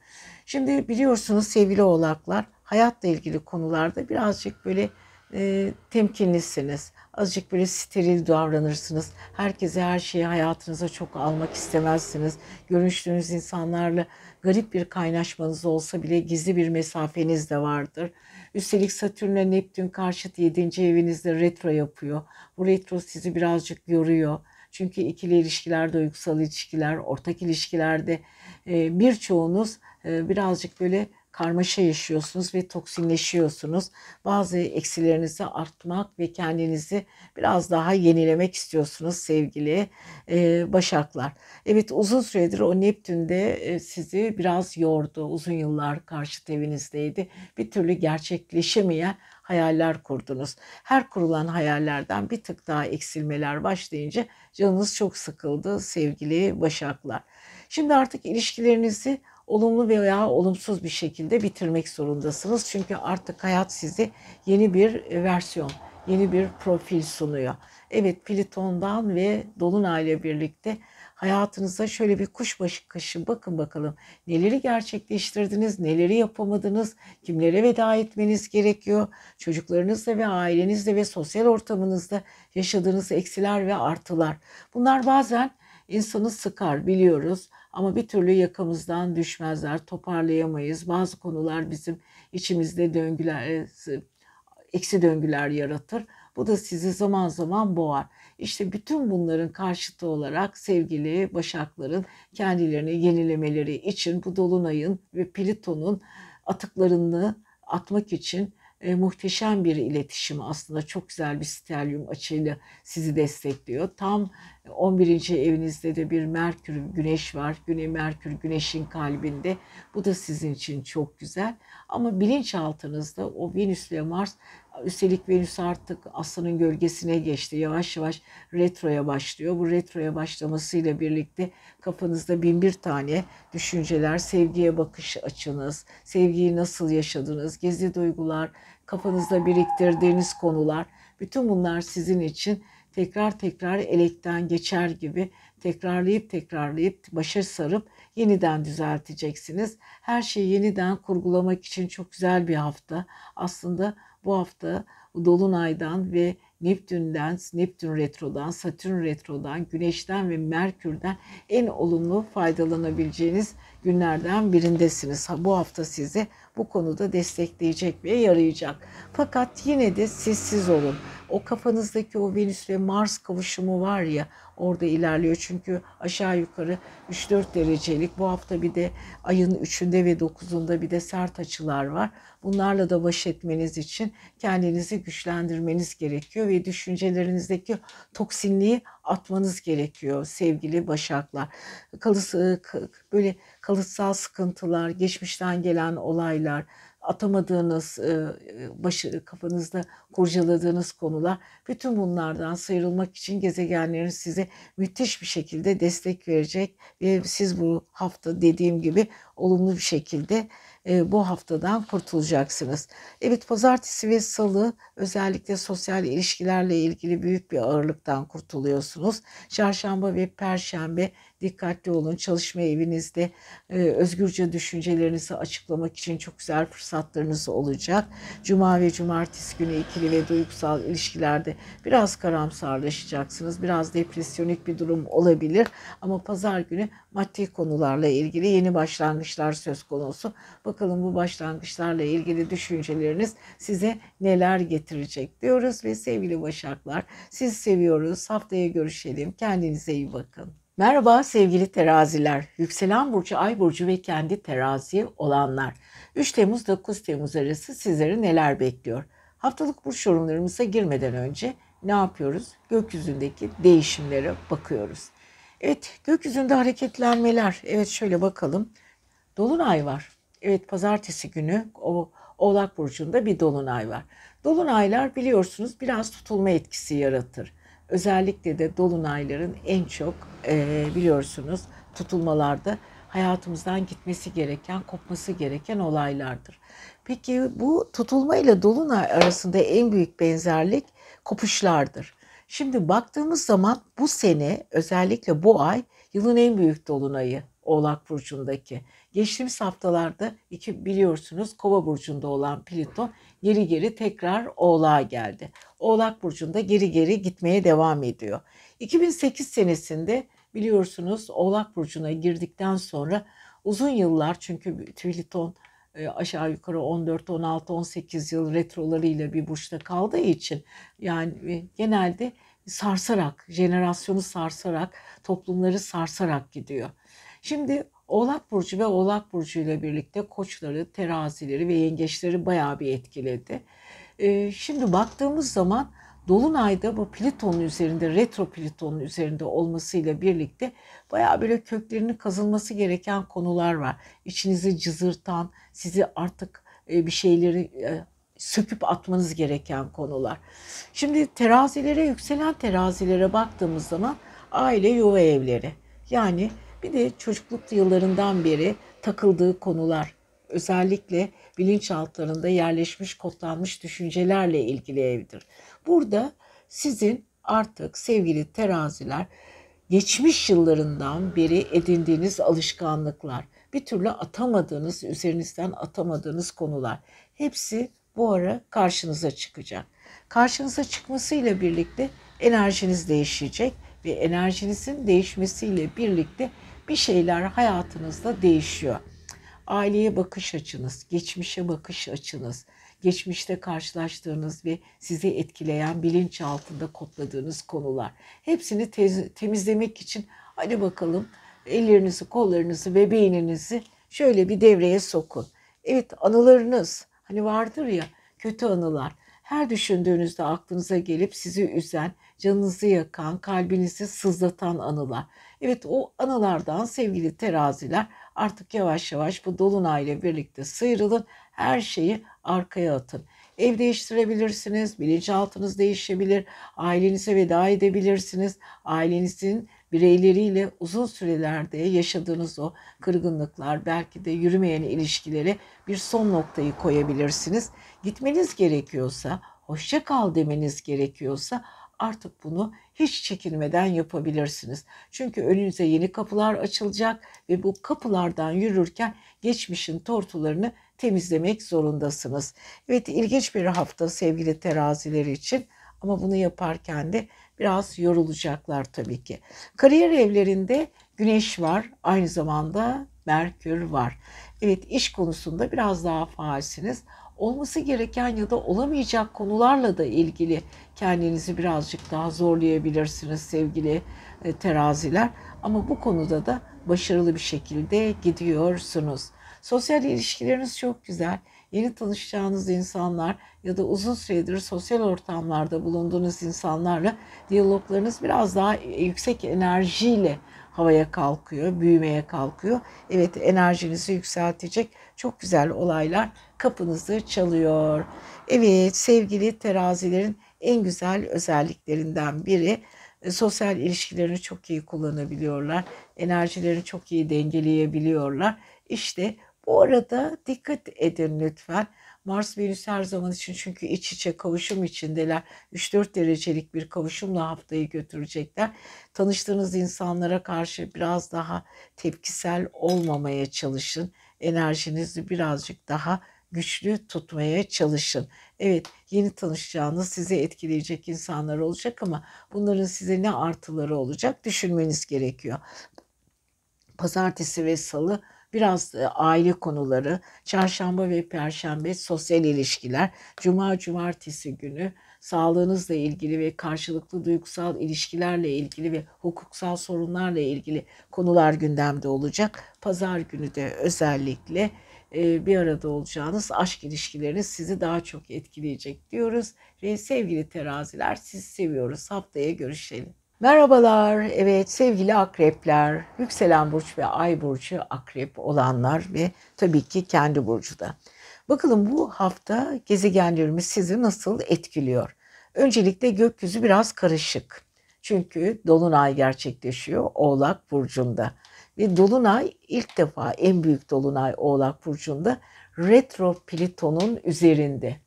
Şimdi biliyorsunuz sevgili oğlaklar hayatla ilgili konularda birazcık böyle e, temkinlisiniz. Azıcık böyle steril davranırsınız. Herkese her şeyi hayatınıza çok almak istemezsiniz. Görüştüğünüz insanlarla garip bir kaynaşmanız olsa bile gizli bir mesafeniz de vardır. Üstelik Satürn'le Neptün karşıt 7. evinizde retro yapıyor. Bu retro sizi birazcık yoruyor. Çünkü ikili ilişkiler, duygusal ilişkiler, ortak ilişkilerde e, birçoğunuz e, birazcık böyle karmaşa yaşıyorsunuz ve toksinleşiyorsunuz. Bazı eksilerinizi artmak ve kendinizi biraz daha yenilemek istiyorsunuz sevgili e, başaklar. Evet uzun süredir o Neptün de e, sizi biraz yordu. Uzun yıllar karşı evinizdeydi. Bir türlü gerçekleşemeyen hayaller kurdunuz. Her kurulan hayallerden bir tık daha eksilmeler başlayınca canınız çok sıkıldı sevgili başaklar. Şimdi artık ilişkilerinizi olumlu veya olumsuz bir şekilde bitirmek zorundasınız. Çünkü artık hayat size yeni bir versiyon, yeni bir profil sunuyor. Evet Plüton'dan ve Dolunay'la birlikte hayatınıza şöyle bir kuşbaşı kaşı bakın bakalım neleri gerçekleştirdiniz, neleri yapamadınız, kimlere veda etmeniz gerekiyor, çocuklarınızla ve ailenizle ve sosyal ortamınızda yaşadığınız eksiler ve artılar. Bunlar bazen insanı sıkar biliyoruz ama bir türlü yakamızdan düşmezler, toparlayamayız. Bazı konular bizim içimizde döngüler, e, eksi döngüler yaratır. Bu da sizi zaman zaman boğar. İşte bütün bunların karşıtı olarak sevgili başakların kendilerini yenilemeleri için bu dolunayın ve Plüton'un atıklarını atmak için e, muhteşem bir iletişim aslında çok güzel bir stelyum açıyla sizi destekliyor. Tam 11. evinizde de bir Merkür Güneş var. Güney Merkür Güneş'in kalbinde. Bu da sizin için çok güzel. Ama bilinçaltınızda o Venüs ile Mars Üstelik Venüs artık Aslan'ın gölgesine geçti. Yavaş yavaş retroya başlıyor. Bu retroya başlamasıyla birlikte kafanızda bin bir tane düşünceler, sevgiye bakış açınız, sevgiyi nasıl yaşadınız, gezi duygular, kafanızda biriktirdiğiniz konular, bütün bunlar sizin için tekrar tekrar elekten geçer gibi tekrarlayıp tekrarlayıp başa sarıp yeniden düzelteceksiniz. Her şeyi yeniden kurgulamak için çok güzel bir hafta. Aslında bu hafta Dolunay'dan ve Neptün'den, Neptün retrodan, Satürn retrodan, Güneş'ten ve Merkür'den en olumlu faydalanabileceğiniz günlerden birindesiniz. Bu hafta sizi bu konuda destekleyecek ve yarayacak. Fakat yine de sessiz olun. O kafanızdaki o Venüs ve Mars kavuşumu var ya orada ilerliyor. Çünkü aşağı yukarı 3-4 derecelik bu hafta bir de ayın 3'ünde ve 9'unda bir de sert açılar var. Bunlarla da baş etmeniz için kendinizi güçlendirmeniz gerekiyor ve düşüncelerinizdeki toksinliği atmanız gerekiyor sevgili başaklar. Kalısı, böyle kalıtsal sıkıntılar, geçmişten gelen olaylar, atamadığınız, e, başı kafanızda kurcaladığınız konular, bütün bunlardan sıyrılmak için gezegenlerin size müthiş bir şekilde destek verecek ve siz bu hafta dediğim gibi olumlu bir şekilde e, bu haftadan kurtulacaksınız. Evet pazartesi ve salı özellikle sosyal ilişkilerle ilgili büyük bir ağırlıktan kurtuluyorsunuz. Çarşamba ve perşembe dikkatli olun. Çalışma evinizde e, özgürce düşüncelerinizi açıklamak için çok güzel fırsatlarınız olacak. Cuma ve cumartesi günü ikili ve duygusal ilişkilerde biraz karamsarlaşacaksınız. Biraz depresyonik bir durum olabilir. Ama pazar günü maddi konularla ilgili yeni başlangıçlar söz konusu. Bakalım bu başlangıçlarla ilgili düşünceleriniz size neler getirecek diyoruz ve sevgili Başaklar siz seviyoruz. Haftaya görüşelim. Kendinize iyi bakın. Merhaba sevgili teraziler. Yükselen burcu, ay burcu ve kendi terazi olanlar. 3 Temmuz 9 Temmuz arası sizleri neler bekliyor? Haftalık burç yorumlarımıza girmeden önce ne yapıyoruz? Gökyüzündeki değişimlere bakıyoruz. Evet, gökyüzünde hareketlenmeler. Evet şöyle bakalım. Dolunay var. Evet, pazartesi günü o Oğlak burcunda bir dolunay var. Dolunaylar biliyorsunuz biraz tutulma etkisi yaratır. Özellikle de dolunayların en çok e, biliyorsunuz tutulmalarda hayatımızdan gitmesi gereken, kopması gereken olaylardır. Peki bu tutulma ile dolunay arasında en büyük benzerlik kopuşlardır. Şimdi baktığımız zaman bu sene özellikle bu ay yılın en büyük dolunayı Oğlak Burcu'ndaki. Geçtiğimiz haftalarda iki biliyorsunuz Kova Burcu'nda olan Plüton geri geri tekrar Oğlak'a geldi. Oğlak Burcu'nda geri geri gitmeye devam ediyor. 2008 senesinde biliyorsunuz Oğlak Burcu'na girdikten sonra uzun yıllar çünkü Plüton e, aşağı yukarı 14, 16, 18 yıl retrolarıyla bir burçta kaldığı için yani e, genelde sarsarak, jenerasyonu sarsarak, toplumları sarsarak gidiyor. Şimdi Oğlak Burcu ve Oğlak Burcu ile birlikte koçları, terazileri ve yengeçleri bayağı bir etkiledi. Ee, şimdi baktığımız zaman Dolunay'da bu Plüton'un üzerinde, retro Plüton'un üzerinde olmasıyla birlikte bayağı böyle köklerinin kazılması gereken konular var. İçinizi cızırtan, sizi artık e, bir şeyleri e, söküp atmanız gereken konular. Şimdi terazilere, yükselen terazilere baktığımız zaman aile yuva evleri. Yani bir de çocukluk yıllarından beri takıldığı konular, özellikle bilinçaltlarında yerleşmiş, kodlanmış düşüncelerle ilgili evdir. Burada sizin artık sevgili teraziler geçmiş yıllarından beri edindiğiniz alışkanlıklar, bir türlü atamadığınız, üzerinizden atamadığınız konular hepsi bu ara karşınıza çıkacak. Karşınıza çıkmasıyla birlikte enerjiniz değişecek ve enerjinizin değişmesiyle birlikte bir şeyler hayatınızda değişiyor. Aileye bakış açınız, geçmişe bakış açınız, geçmişte karşılaştığınız ve sizi etkileyen bilinç altında kodladığınız konular. Hepsini te- temizlemek için hadi bakalım ellerinizi, kollarınızı ve beyninizi şöyle bir devreye sokun. Evet anılarınız hani vardır ya kötü anılar. Her düşündüğünüzde aklınıza gelip sizi üzen, canınızı yakan, kalbinizi sızlatan anılar. Evet o anılardan sevgili teraziler artık yavaş yavaş bu dolunayla birlikte sıyrılın. Her şeyi arkaya atın. Ev değiştirebilirsiniz, bilinçaltınız değişebilir, ailenize veda edebilirsiniz. Ailenizin bireyleriyle uzun sürelerde yaşadığınız o kırgınlıklar, belki de yürümeyen ilişkileri bir son noktayı koyabilirsiniz. Gitmeniz gerekiyorsa, hoşça kal demeniz gerekiyorsa artık bunu hiç çekinmeden yapabilirsiniz. Çünkü önünüze yeni kapılar açılacak ve bu kapılardan yürürken geçmişin tortularını temizlemek zorundasınız. Evet ilginç bir hafta sevgili teraziler için ama bunu yaparken de biraz yorulacaklar tabii ki. Kariyer evlerinde Güneş var, aynı zamanda Merkür var. Evet iş konusunda biraz daha faalsiniz. Olması gereken ya da olamayacak konularla da ilgili kendinizi birazcık daha zorlayabilirsiniz sevgili e, teraziler. Ama bu konuda da başarılı bir şekilde gidiyorsunuz. Sosyal ilişkileriniz çok güzel. Yeni tanışacağınız insanlar ya da uzun süredir sosyal ortamlarda bulunduğunuz insanlarla diyaloglarınız biraz daha yüksek enerjiyle havaya kalkıyor, büyümeye kalkıyor. Evet enerjinizi yükseltecek çok güzel olaylar kapınızı çalıyor. Evet sevgili terazilerin en güzel özelliklerinden biri e, sosyal ilişkilerini çok iyi kullanabiliyorlar. Enerjilerini çok iyi dengeleyebiliyorlar. İşte bu arada dikkat edin lütfen. Mars Venüs her zaman için çünkü iç içe kavuşum içindeler. 3-4 derecelik bir kavuşumla haftayı götürecekler. Tanıştığınız insanlara karşı biraz daha tepkisel olmamaya çalışın. Enerjinizi birazcık daha güçlü tutmaya çalışın. Evet yeni tanışacağınız sizi etkileyecek insanlar olacak ama bunların size ne artıları olacak düşünmeniz gerekiyor. Pazartesi ve salı biraz e, aile konuları, çarşamba ve perşembe sosyal ilişkiler, cuma cumartesi günü sağlığınızla ilgili ve karşılıklı duygusal ilişkilerle ilgili ve hukuksal sorunlarla ilgili konular gündemde olacak. Pazar günü de özellikle e, bir arada olacağınız aşk ilişkileriniz sizi daha çok etkileyecek diyoruz. Ve sevgili teraziler sizi seviyoruz. Haftaya görüşelim. Merhabalar, evet sevgili akrepler, yükselen burç ve ay burcu akrep olanlar ve tabii ki kendi burcu da. Bakalım bu hafta gezegenlerimiz sizi nasıl etkiliyor? Öncelikle gökyüzü biraz karışık. Çünkü dolunay gerçekleşiyor Oğlak burcunda. Ve dolunay ilk defa en büyük dolunay Oğlak burcunda retro Plüton'un üzerinde.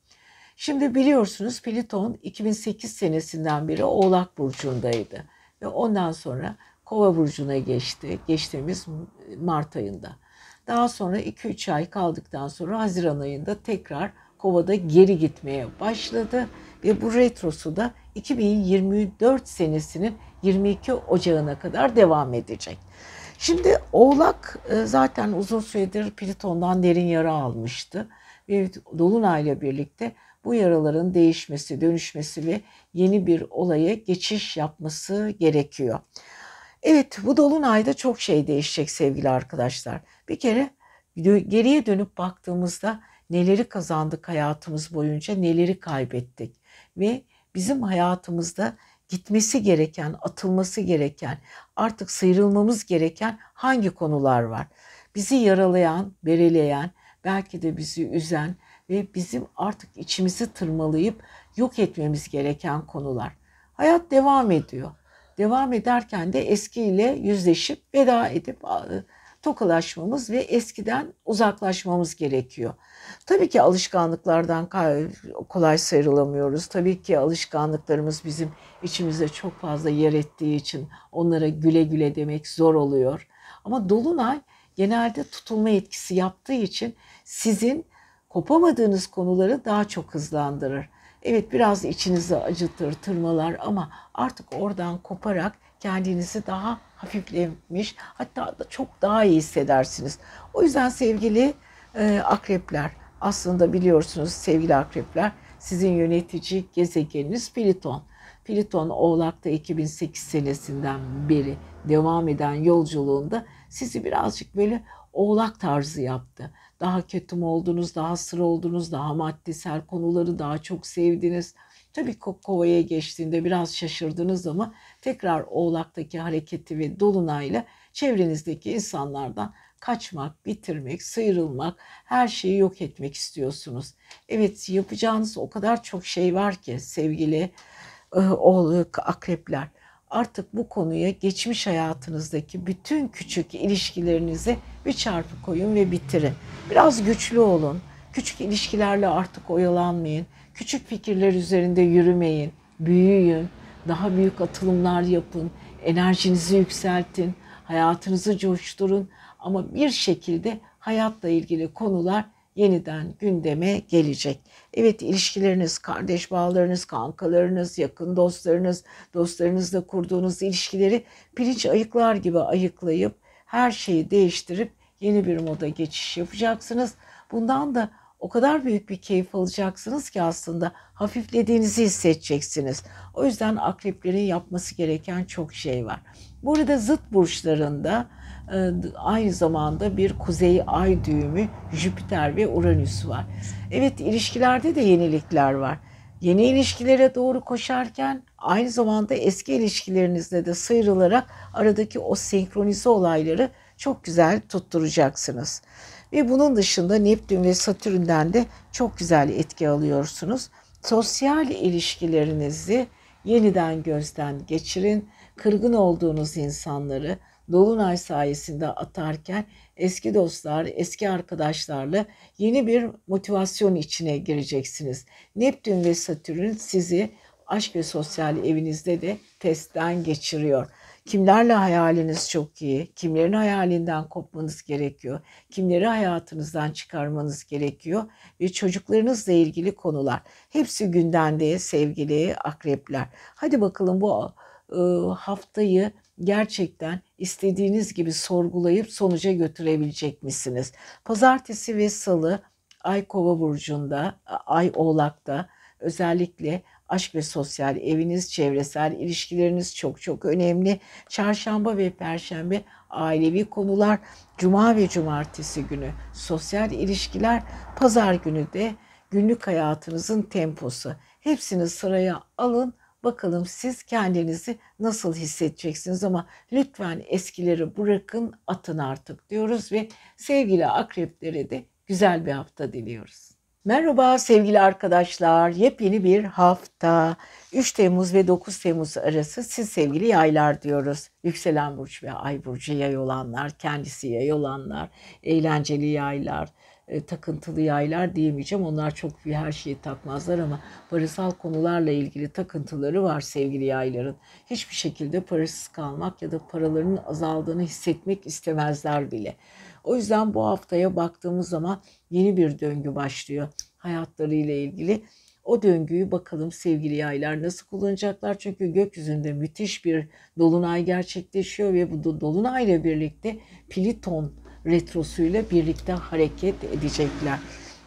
Şimdi biliyorsunuz Plüton 2008 senesinden beri Oğlak Burcu'ndaydı. Ve ondan sonra Kova Burcu'na geçti. Geçtiğimiz Mart ayında. Daha sonra 2-3 ay kaldıktan sonra Haziran ayında tekrar Kova'da geri gitmeye başladı. Ve bu retrosu da 2024 senesinin 22 Ocağı'na kadar devam edecek. Şimdi Oğlak e, zaten uzun süredir Plüton'dan derin yara almıştı. Ve Dolunay'la birlikte bu yaraların değişmesi, dönüşmesi ve yeni bir olaya geçiş yapması gerekiyor. Evet bu dolunayda çok şey değişecek sevgili arkadaşlar. Bir kere geriye dönüp baktığımızda neleri kazandık hayatımız boyunca, neleri kaybettik ve bizim hayatımızda gitmesi gereken, atılması gereken, artık sıyrılmamız gereken hangi konular var? Bizi yaralayan, bereleyen, belki de bizi üzen, ve bizim artık içimizi tırmalayıp yok etmemiz gereken konular. Hayat devam ediyor. Devam ederken de eskiyle yüzleşip veda edip tokalaşmamız ve eskiden uzaklaşmamız gerekiyor. Tabii ki alışkanlıklardan kolay sıyrılamıyoruz. Tabii ki alışkanlıklarımız bizim içimizde çok fazla yer ettiği için onlara güle güle demek zor oluyor. Ama dolunay genelde tutulma etkisi yaptığı için sizin kopamadığınız konuları daha çok hızlandırır. Evet biraz içinizi acıtır, tırmalar ama artık oradan koparak kendinizi daha hafiflemiş hatta da çok daha iyi hissedersiniz. O yüzden sevgili e, akrepler aslında biliyorsunuz sevgili akrepler sizin yönetici gezegeniniz Plüton. Plüton Oğlak'ta 2008 senesinden beri devam eden yolculuğunda sizi birazcık böyle oğlak tarzı yaptı. Daha kötü mü oldunuz, daha sıra oldunuz, daha maddesel konuları daha çok sevdiniz. Tabii kovaya geçtiğinde biraz şaşırdınız ama tekrar oğlaktaki hareketi ve dolunayla çevrenizdeki insanlardan kaçmak, bitirmek, sıyrılmak, her şeyi yok etmek istiyorsunuz. Evet yapacağınız o kadar çok şey var ki sevgili e, oğlak akrepler. Artık bu konuya geçmiş hayatınızdaki bütün küçük ilişkilerinizi bir çarpı koyun ve bitirin. Biraz güçlü olun. Küçük ilişkilerle artık oyalanmayın. Küçük fikirler üzerinde yürümeyin. Büyüyün. Daha büyük atılımlar yapın. Enerjinizi yükseltin. Hayatınızı coşturun. Ama bir şekilde hayatla ilgili konular yeniden gündeme gelecek. Evet ilişkileriniz, kardeş bağlarınız, kankalarınız, yakın dostlarınız, dostlarınızla kurduğunuz ilişkileri pirinç ayıklar gibi ayıklayıp her şeyi değiştirip yeni bir moda geçiş yapacaksınız. Bundan da o kadar büyük bir keyif alacaksınız ki aslında hafiflediğinizi hissedeceksiniz. O yüzden akreplerin yapması gereken çok şey var. Burada zıt burçlarında e, aynı zamanda bir kuzey ay düğümü Jüpiter ve Uranüs var. Evet ilişkilerde de yenilikler var. Yeni ilişkilere doğru koşarken aynı zamanda eski ilişkilerinizde de sıyrılarak aradaki o senkronize olayları çok güzel tutturacaksınız. Ve bunun dışında Neptün ve Satürn'den de çok güzel etki alıyorsunuz. Sosyal ilişkilerinizi yeniden gözden geçirin. Kırgın olduğunuz insanları Dolunay sayesinde atarken eski dostlar, eski arkadaşlarla yeni bir motivasyon içine gireceksiniz. Neptün ve Satürn sizi aşk ve sosyal evinizde de testten geçiriyor. Kimlerle hayaliniz çok iyi, kimlerin hayalinden kopmanız gerekiyor, kimleri hayatınızdan çıkarmanız gerekiyor ve çocuklarınızla ilgili konular. Hepsi gündemde sevgili akrepler. Hadi bakalım bu e, haftayı gerçekten istediğiniz gibi sorgulayıp sonuca götürebilecek misiniz? Pazartesi ve salı Ay Kova burcunda, Ay Oğlak'ta özellikle aşk ve sosyal eviniz, çevresel ilişkileriniz çok çok önemli. Çarşamba ve perşembe ailevi konular, cuma ve cumartesi günü sosyal ilişkiler, pazar günü de günlük hayatınızın temposu. Hepsini sıraya alın Bakalım siz kendinizi nasıl hissedeceksiniz ama lütfen eskileri bırakın atın artık diyoruz ve sevgili akreplere de güzel bir hafta diliyoruz. Merhaba sevgili arkadaşlar. Yepyeni bir hafta. 3 Temmuz ve 9 Temmuz arası siz sevgili yaylar diyoruz. Yükselen burç ve ay burcu yay olanlar, kendisi yay olanlar, eğlenceli yaylar, e, takıntılı yaylar diyemeyeceğim. Onlar çok bir her şeyi takmazlar ama parasal konularla ilgili takıntıları var sevgili yayların. Hiçbir şekilde parasız kalmak ya da paralarının azaldığını hissetmek istemezler bile. O yüzden bu haftaya baktığımız zaman yeni bir döngü başlıyor hayatlarıyla ilgili. O döngüyü bakalım sevgili yaylar nasıl kullanacaklar? Çünkü gökyüzünde müthiş bir dolunay gerçekleşiyor ve bu dolunayla birlikte Pliton retrosuyla birlikte hareket edecekler.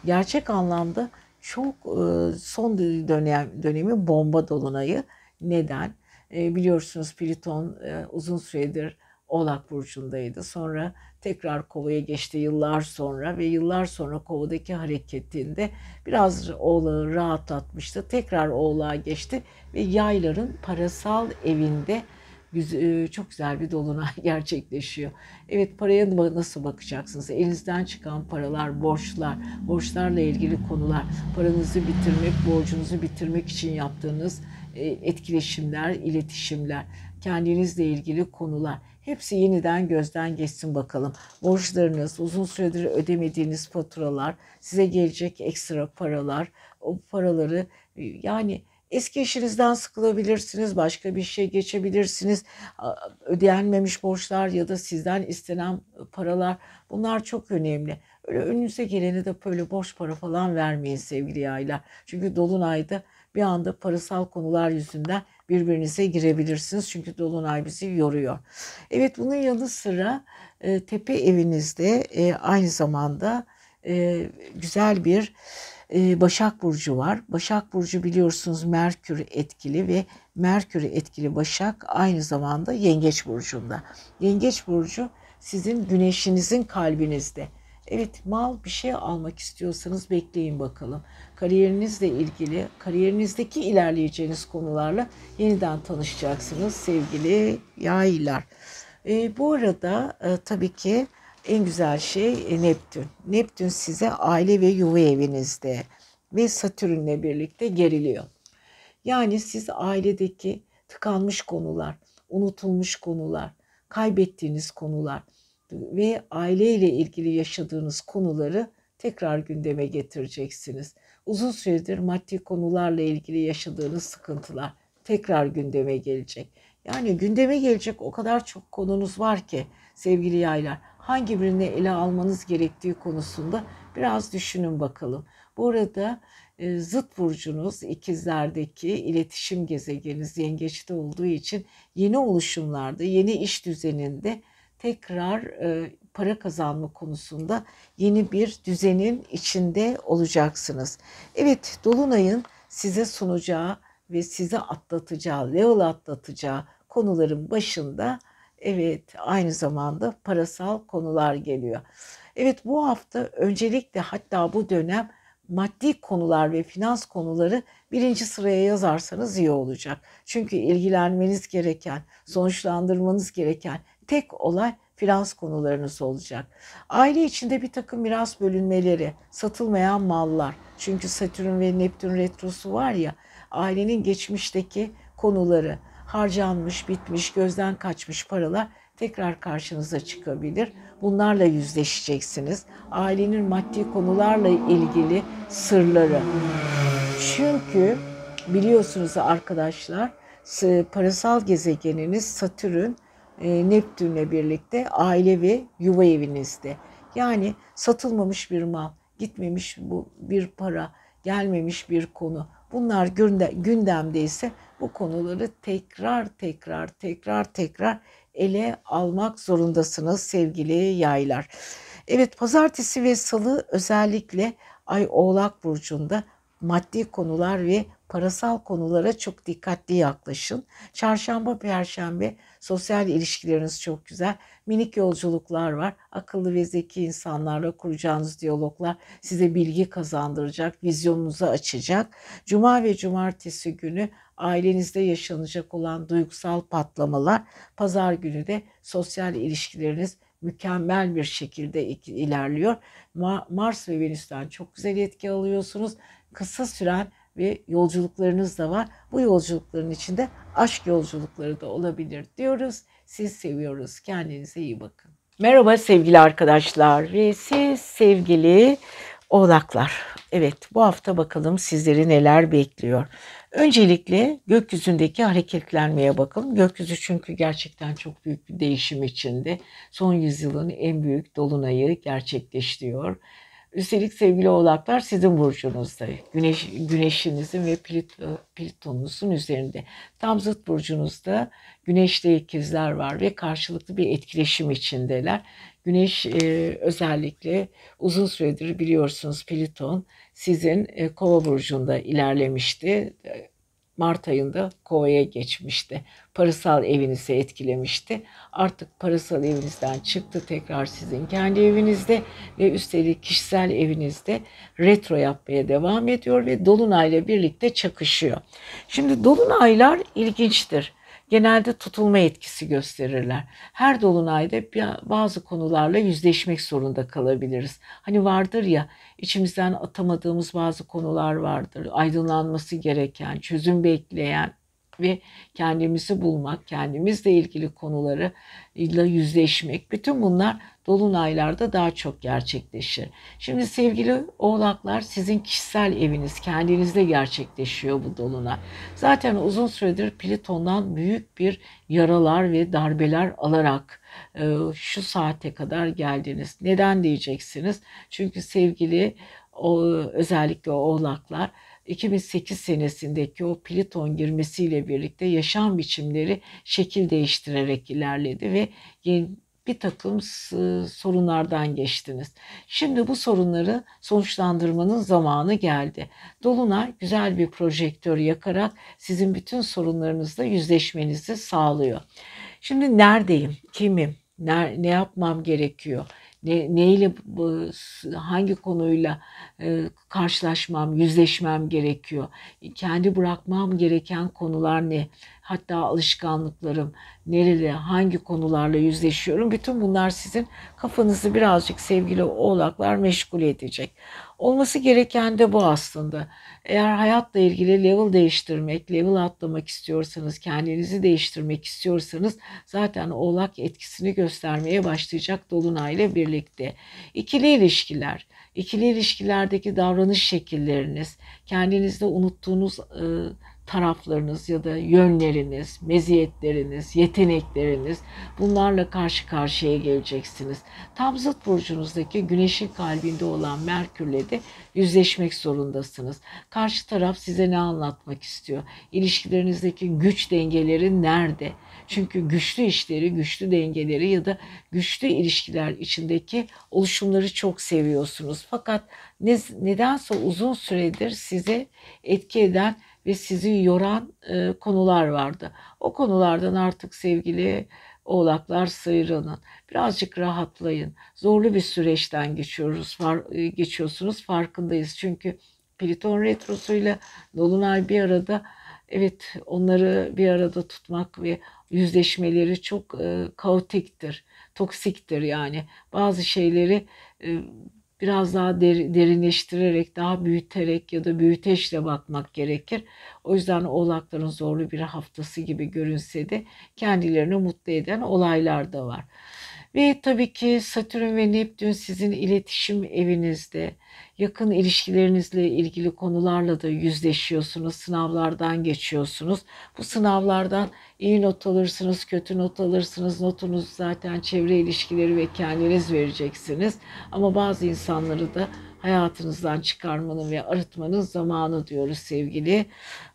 Gerçek anlamda çok e, son dönem dönemi bomba dolunayı. Neden? E, biliyorsunuz Pliton e, uzun süredir Oğlak burcundaydı. Sonra tekrar Kova'ya geçti yıllar sonra ve yıllar sonra Kova'daki hareketinde biraz Oğlak'ı rahatlatmıştı. Tekrar Oğlak'a geçti ve yayların parasal evinde e, çok güzel bir dolunay gerçekleşiyor. Evet paraya nasıl bakacaksınız? Elinizden çıkan paralar, borçlar, borçlarla ilgili konular, paranızı bitirmek, borcunuzu bitirmek için yaptığınız e, etkileşimler, iletişimler, kendinizle ilgili konular. Hepsi yeniden gözden geçsin bakalım. Borçlarınız, uzun süredir ödemediğiniz faturalar, size gelecek ekstra paralar, o paraları e, yani Eski işinizden sıkılabilirsiniz, başka bir şey geçebilirsiniz. Ödeyenmemiş borçlar ya da sizden istenen paralar bunlar çok önemli. Öyle önünüze geleni de böyle borç para falan vermeyin sevgili yaylar. Çünkü Dolunay'da bir anda parasal konular yüzünden birbirinize girebilirsiniz. Çünkü Dolunay bizi yoruyor. Evet bunun yanı sıra e, tepe evinizde e, aynı zamanda e, güzel bir ee, Başak Burcu var. Başak Burcu biliyorsunuz Merkür etkili ve Merkür etkili Başak aynı zamanda Yengeç Burcu'nda. Yengeç Burcu sizin güneşinizin kalbinizde. Evet mal bir şey almak istiyorsanız bekleyin bakalım. Kariyerinizle ilgili, kariyerinizdeki ilerleyeceğiniz konularla yeniden tanışacaksınız sevgili yaylar. E, bu arada e, tabii ki en güzel şey e, Neptün. Neptün size aile ve yuva evinizde ve Satürn'le birlikte geriliyor. Yani siz ailedeki tıkanmış konular, unutulmuş konular, kaybettiğiniz konular ve aileyle ilgili yaşadığınız konuları tekrar gündeme getireceksiniz. Uzun süredir maddi konularla ilgili yaşadığınız sıkıntılar tekrar gündeme gelecek. Yani gündeme gelecek o kadar çok konunuz var ki sevgili yaylar. Hangi birini ele almanız gerektiği konusunda biraz düşünün bakalım. Bu arada e, zıt burcunuz ikizlerdeki iletişim gezegeniniz yengeçte olduğu için yeni oluşumlarda, yeni iş düzeninde tekrar e, para kazanma konusunda yeni bir düzenin içinde olacaksınız. Evet, Dolunay'ın size sunacağı ve size atlatacağı, level atlatacağı konuların başında evet aynı zamanda parasal konular geliyor. Evet bu hafta öncelikle hatta bu dönem maddi konular ve finans konuları birinci sıraya yazarsanız iyi olacak. Çünkü ilgilenmeniz gereken, sonuçlandırmanız gereken tek olay finans konularınız olacak. Aile içinde bir takım miras bölünmeleri, satılmayan mallar. Çünkü Satürn ve Neptün retrosu var ya, ailenin geçmişteki konuları, harcanmış, bitmiş, gözden kaçmış paralar tekrar karşınıza çıkabilir. Bunlarla yüzleşeceksiniz. Ailenin maddi konularla ilgili sırları. Çünkü biliyorsunuz arkadaşlar parasal gezegeniniz Satürn Neptün'le birlikte aile ve yuva evinizde. Yani satılmamış bir mal, gitmemiş bu bir para, gelmemiş bir konu. Bunlar gündemde ise bu konuları tekrar tekrar tekrar tekrar ele almak zorundasınız sevgili yaylar. Evet pazartesi ve salı özellikle Ay Oğlak Burcu'nda maddi konular ve parasal konulara çok dikkatli yaklaşın. Çarşamba, perşembe sosyal ilişkileriniz çok güzel. Minik yolculuklar var. Akıllı ve zeki insanlarla kuracağınız diyaloglar size bilgi kazandıracak, vizyonunuzu açacak. Cuma ve cumartesi günü ailenizde yaşanacak olan duygusal patlamalar, pazar günü de sosyal ilişkileriniz mükemmel bir şekilde ilerliyor. Mars ve Venüs'ten çok güzel etki alıyorsunuz. Kısa süren ve yolculuklarınız da var. Bu yolculukların içinde aşk yolculukları da olabilir diyoruz. Siz seviyoruz. Kendinize iyi bakın. Merhaba sevgili arkadaşlar ve siz sevgili oğlaklar. Evet bu hafta bakalım sizleri neler bekliyor. Öncelikle gökyüzündeki hareketlenmeye bakalım. Gökyüzü çünkü gerçekten çok büyük bir değişim içinde. Son yüzyılın en büyük dolunayı gerçekleştiriyor. Üstelik sevgili oğlaklar sizin burcunuzda. Güneş, güneşinizin ve Plüton'unuzun üzerinde. Tam zıt burcunuzda güneşte ikizler var ve karşılıklı bir etkileşim içindeler. Güneş e, özellikle uzun süredir biliyorsunuz Plüton sizin e, kova burcunda ilerlemişti. Mart ayında kovaya geçmişti. Parasal evinizi etkilemişti. Artık parasal evinizden çıktı tekrar sizin kendi evinizde ve üstelik kişisel evinizde retro yapmaya devam ediyor ve dolunayla birlikte çakışıyor. Şimdi dolunaylar ilginçtir genelde tutulma etkisi gösterirler. Her dolunayda bazı konularla yüzleşmek zorunda kalabiliriz. Hani vardır ya içimizden atamadığımız bazı konular vardır. Aydınlanması gereken, çözüm bekleyen ve kendimizi bulmak, kendimizle ilgili konuları ile yüzleşmek. Bütün bunlar dolunaylarda daha çok gerçekleşir. Şimdi sevgili oğlaklar sizin kişisel eviniz, kendinizde gerçekleşiyor bu dolunay. Zaten uzun süredir Plüton'dan büyük bir yaralar ve darbeler alarak e, şu saate kadar geldiniz. Neden diyeceksiniz? Çünkü sevgili o, özellikle oğlaklar 2008 senesindeki o Plüton girmesiyle birlikte yaşam biçimleri şekil değiştirerek ilerledi ve bir takım sorunlardan geçtiniz. Şimdi bu sorunları sonuçlandırmanın zamanı geldi. Dolunay güzel bir projektör yakarak sizin bütün sorunlarınızla yüzleşmenizi sağlıyor. Şimdi neredeyim? Kimim? Ne, ne yapmam gerekiyor? Ne, neyle hangi konuyla e, karşılaşmam, yüzleşmem gerekiyor. Kendi bırakmam gereken konular ne? Hatta alışkanlıklarım, nerede, hangi konularla yüzleşiyorum. Bütün bunlar sizin kafanızı birazcık sevgili oğlaklar meşgul edecek. Olması gereken de bu aslında. Eğer hayatla ilgili level değiştirmek, level atlamak istiyorsanız, kendinizi değiştirmek istiyorsanız zaten oğlak etkisini göstermeye başlayacak Dolunay ile birlikte. İkili ilişkiler, ikili ilişkilerdeki davranış şekilleriniz, kendinizde unuttuğunuz e, taraflarınız ya da yönleriniz, meziyetleriniz, yetenekleriniz bunlarla karşı karşıya geleceksiniz. Tam zıt burcunuzdaki güneşin kalbinde olan Merkürle de yüzleşmek zorundasınız. Karşı taraf size ne anlatmak istiyor? İlişkilerinizdeki güç dengeleri nerede? Çünkü güçlü işleri, güçlü dengeleri ya da güçlü ilişkiler içindeki oluşumları çok seviyorsunuz. Fakat ne, nedense uzun süredir size etki eden ve sizi yoran e, konular vardı. O konulardan artık sevgili oğlaklar sıyrılın. Birazcık rahatlayın. Zorlu bir süreçten geçiyoruz. Far, e, geçiyorsunuz farkındayız. Çünkü Plüton retrosuyla Dolunay bir arada evet onları bir arada tutmak ve yüzleşmeleri çok e, kaotiktir, toksiktir yani. Bazı şeyleri e, biraz daha der, derinleştirerek, daha büyüterek ya da büyüteçle bakmak gerekir. O yüzden oğlakların zorlu bir haftası gibi görünse de kendilerini mutlu eden olaylar da var. Ve tabii ki Satürn ve Neptün sizin iletişim evinizde, yakın ilişkilerinizle ilgili konularla da yüzleşiyorsunuz, sınavlardan geçiyorsunuz. Bu sınavlardan iyi not alırsınız, kötü not alırsınız. Notunuz zaten çevre ilişkileri ve kendiniz vereceksiniz. Ama bazı insanları da hayatınızdan çıkarmanın ve arıtmanın zamanı diyoruz sevgili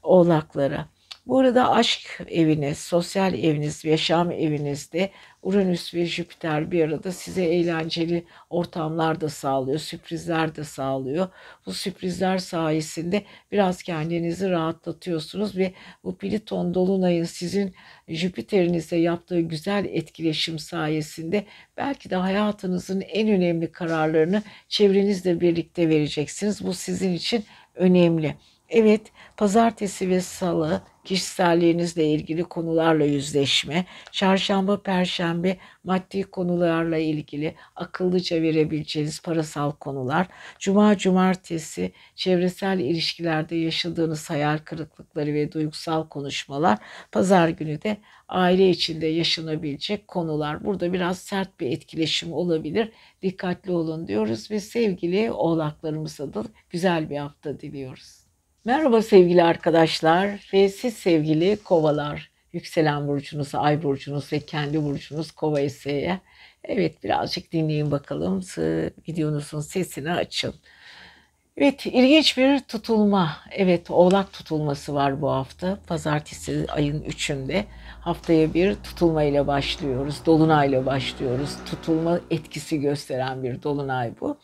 oğlaklara. Bu arada aşk eviniz, sosyal eviniz, yaşam evinizde Uranüs ve Jüpiter bir arada size eğlenceli ortamlar da sağlıyor, sürprizler de sağlıyor. Bu sürprizler sayesinde biraz kendinizi rahatlatıyorsunuz ve bu Pliton Dolunay'ın sizin Jüpiter'inize yaptığı güzel etkileşim sayesinde belki de hayatınızın en önemli kararlarını çevrenizle birlikte vereceksiniz. Bu sizin için önemli. Evet, pazartesi ve salı kişiselliğinizle ilgili konularla yüzleşme, çarşamba, perşembe maddi konularla ilgili akıllıca verebileceğiniz parasal konular, cuma, cumartesi çevresel ilişkilerde yaşadığınız hayal kırıklıkları ve duygusal konuşmalar, pazar günü de aile içinde yaşanabilecek konular. Burada biraz sert bir etkileşim olabilir. Dikkatli olun diyoruz ve sevgili oğlaklarımıza da güzel bir hafta diliyoruz. Merhaba sevgili arkadaşlar ve siz sevgili kovalar, yükselen burcunuz, ay burcunuz ve kendi burcunuz kova ise evet birazcık dinleyin bakalım. Videonuzun sesini açın. Evet ilginç bir tutulma. Evet oğlak tutulması var bu hafta. Pazartesi ayın 3'ünde. Haftaya bir tutulma ile başlıyoruz. Dolunay ile başlıyoruz. Tutulma etkisi gösteren bir dolunay bu.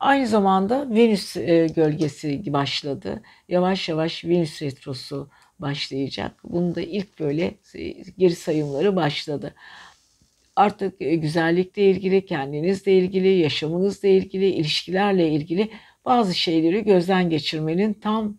Aynı zamanda Venüs e, gölgesi başladı. Yavaş yavaş Venüs retrosu başlayacak. Bunun da ilk böyle geri sayımları başladı artık e, güzellikle ilgili, kendinizle ilgili, yaşamınızla ilgili, ilişkilerle ilgili bazı şeyleri gözden geçirmenin tam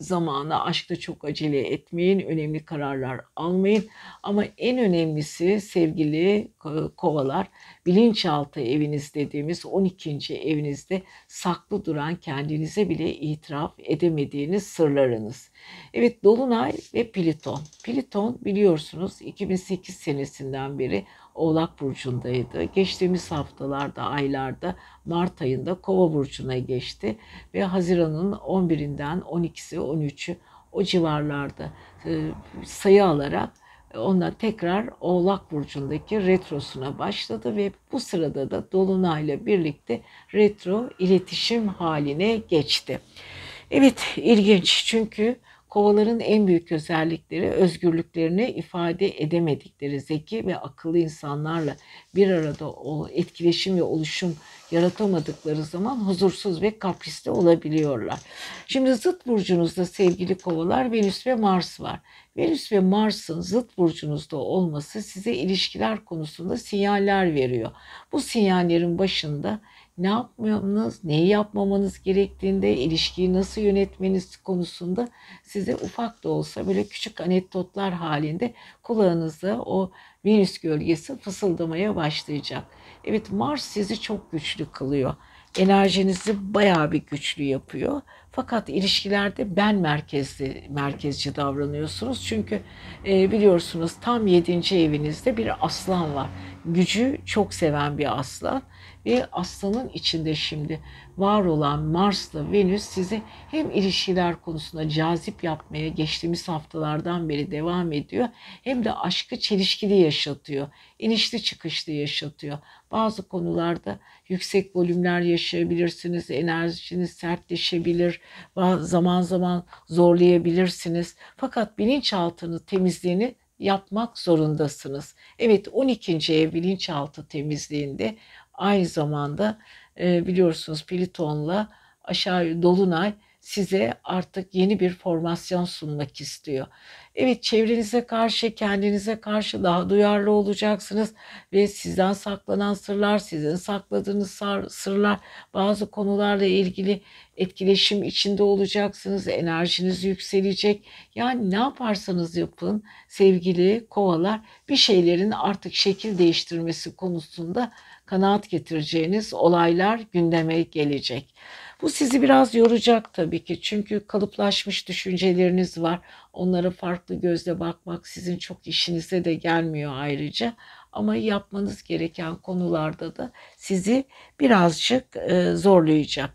zamanı. Aşkta çok acele etmeyin, önemli kararlar almayın. Ama en önemlisi sevgili kovalar, bilinçaltı eviniz dediğimiz 12. evinizde saklı duran kendinize bile itiraf edemediğiniz sırlarınız. Evet Dolunay ve Pliton. Pliton biliyorsunuz 2008 senesinden beri Oğlak Burcu'ndaydı. Geçtiğimiz haftalarda, aylarda Mart ayında Kova Burcu'na geçti ve Haziran'ın 11'inden 12'si, 13'ü o civarlarda e, sayı alarak ondan tekrar Oğlak Burcu'ndaki retrosuna başladı ve bu sırada da Dolunay'la birlikte retro iletişim haline geçti. Evet ilginç çünkü Kovaların en büyük özellikleri özgürlüklerini ifade edemedikleri zeki ve akıllı insanlarla bir arada o etkileşim ve oluşum yaratamadıkları zaman huzursuz ve kaprisli olabiliyorlar. Şimdi zıt burcunuzda sevgili kovalar Venüs ve Mars var. Venüs ve Mars'ın zıt burcunuzda olması size ilişkiler konusunda sinyaller veriyor. Bu sinyallerin başında ne yapmamanız, neyi yapmamanız gerektiğinde, ilişkiyi nasıl yönetmeniz konusunda size ufak da olsa böyle küçük anekdotlar halinde kulağınızda o Venüs gölgesi fısıldamaya başlayacak. Evet Mars sizi çok güçlü kılıyor. Enerjinizi bayağı bir güçlü yapıyor. Fakat ilişkilerde ben merkezli, merkezci davranıyorsunuz. Çünkü e, biliyorsunuz tam 7. evinizde bir aslan var. Gücü çok seven bir aslan ve aslanın içinde şimdi var olan Mars'la Venüs sizi hem ilişkiler konusunda cazip yapmaya geçtiğimiz haftalardan beri devam ediyor hem de aşkı çelişkili yaşatıyor. İnişli çıkışlı yaşatıyor. Bazı konularda yüksek volümler yaşayabilirsiniz, enerjiniz sertleşebilir, zaman zaman zorlayabilirsiniz. Fakat bilinçaltını temizliğini yapmak zorundasınız. Evet 12. ev bilinçaltı temizliğinde aynı zamanda e, biliyorsunuz Pliton'la aşağı Dolunay size artık yeni bir formasyon sunmak istiyor. Evet çevrenize karşı, kendinize karşı daha duyarlı olacaksınız ve sizden saklanan sırlar, sizin sakladığınız sırlar, bazı konularla ilgili etkileşim içinde olacaksınız. Enerjiniz yükselecek. Yani ne yaparsanız yapın sevgili kovalar bir şeylerin artık şekil değiştirmesi konusunda kanaat getireceğiniz olaylar gündeme gelecek. Bu sizi biraz yoracak tabii ki. Çünkü kalıplaşmış düşünceleriniz var. Onlara farklı gözle bakmak sizin çok işinize de gelmiyor ayrıca. Ama yapmanız gereken konularda da sizi birazcık zorlayacak.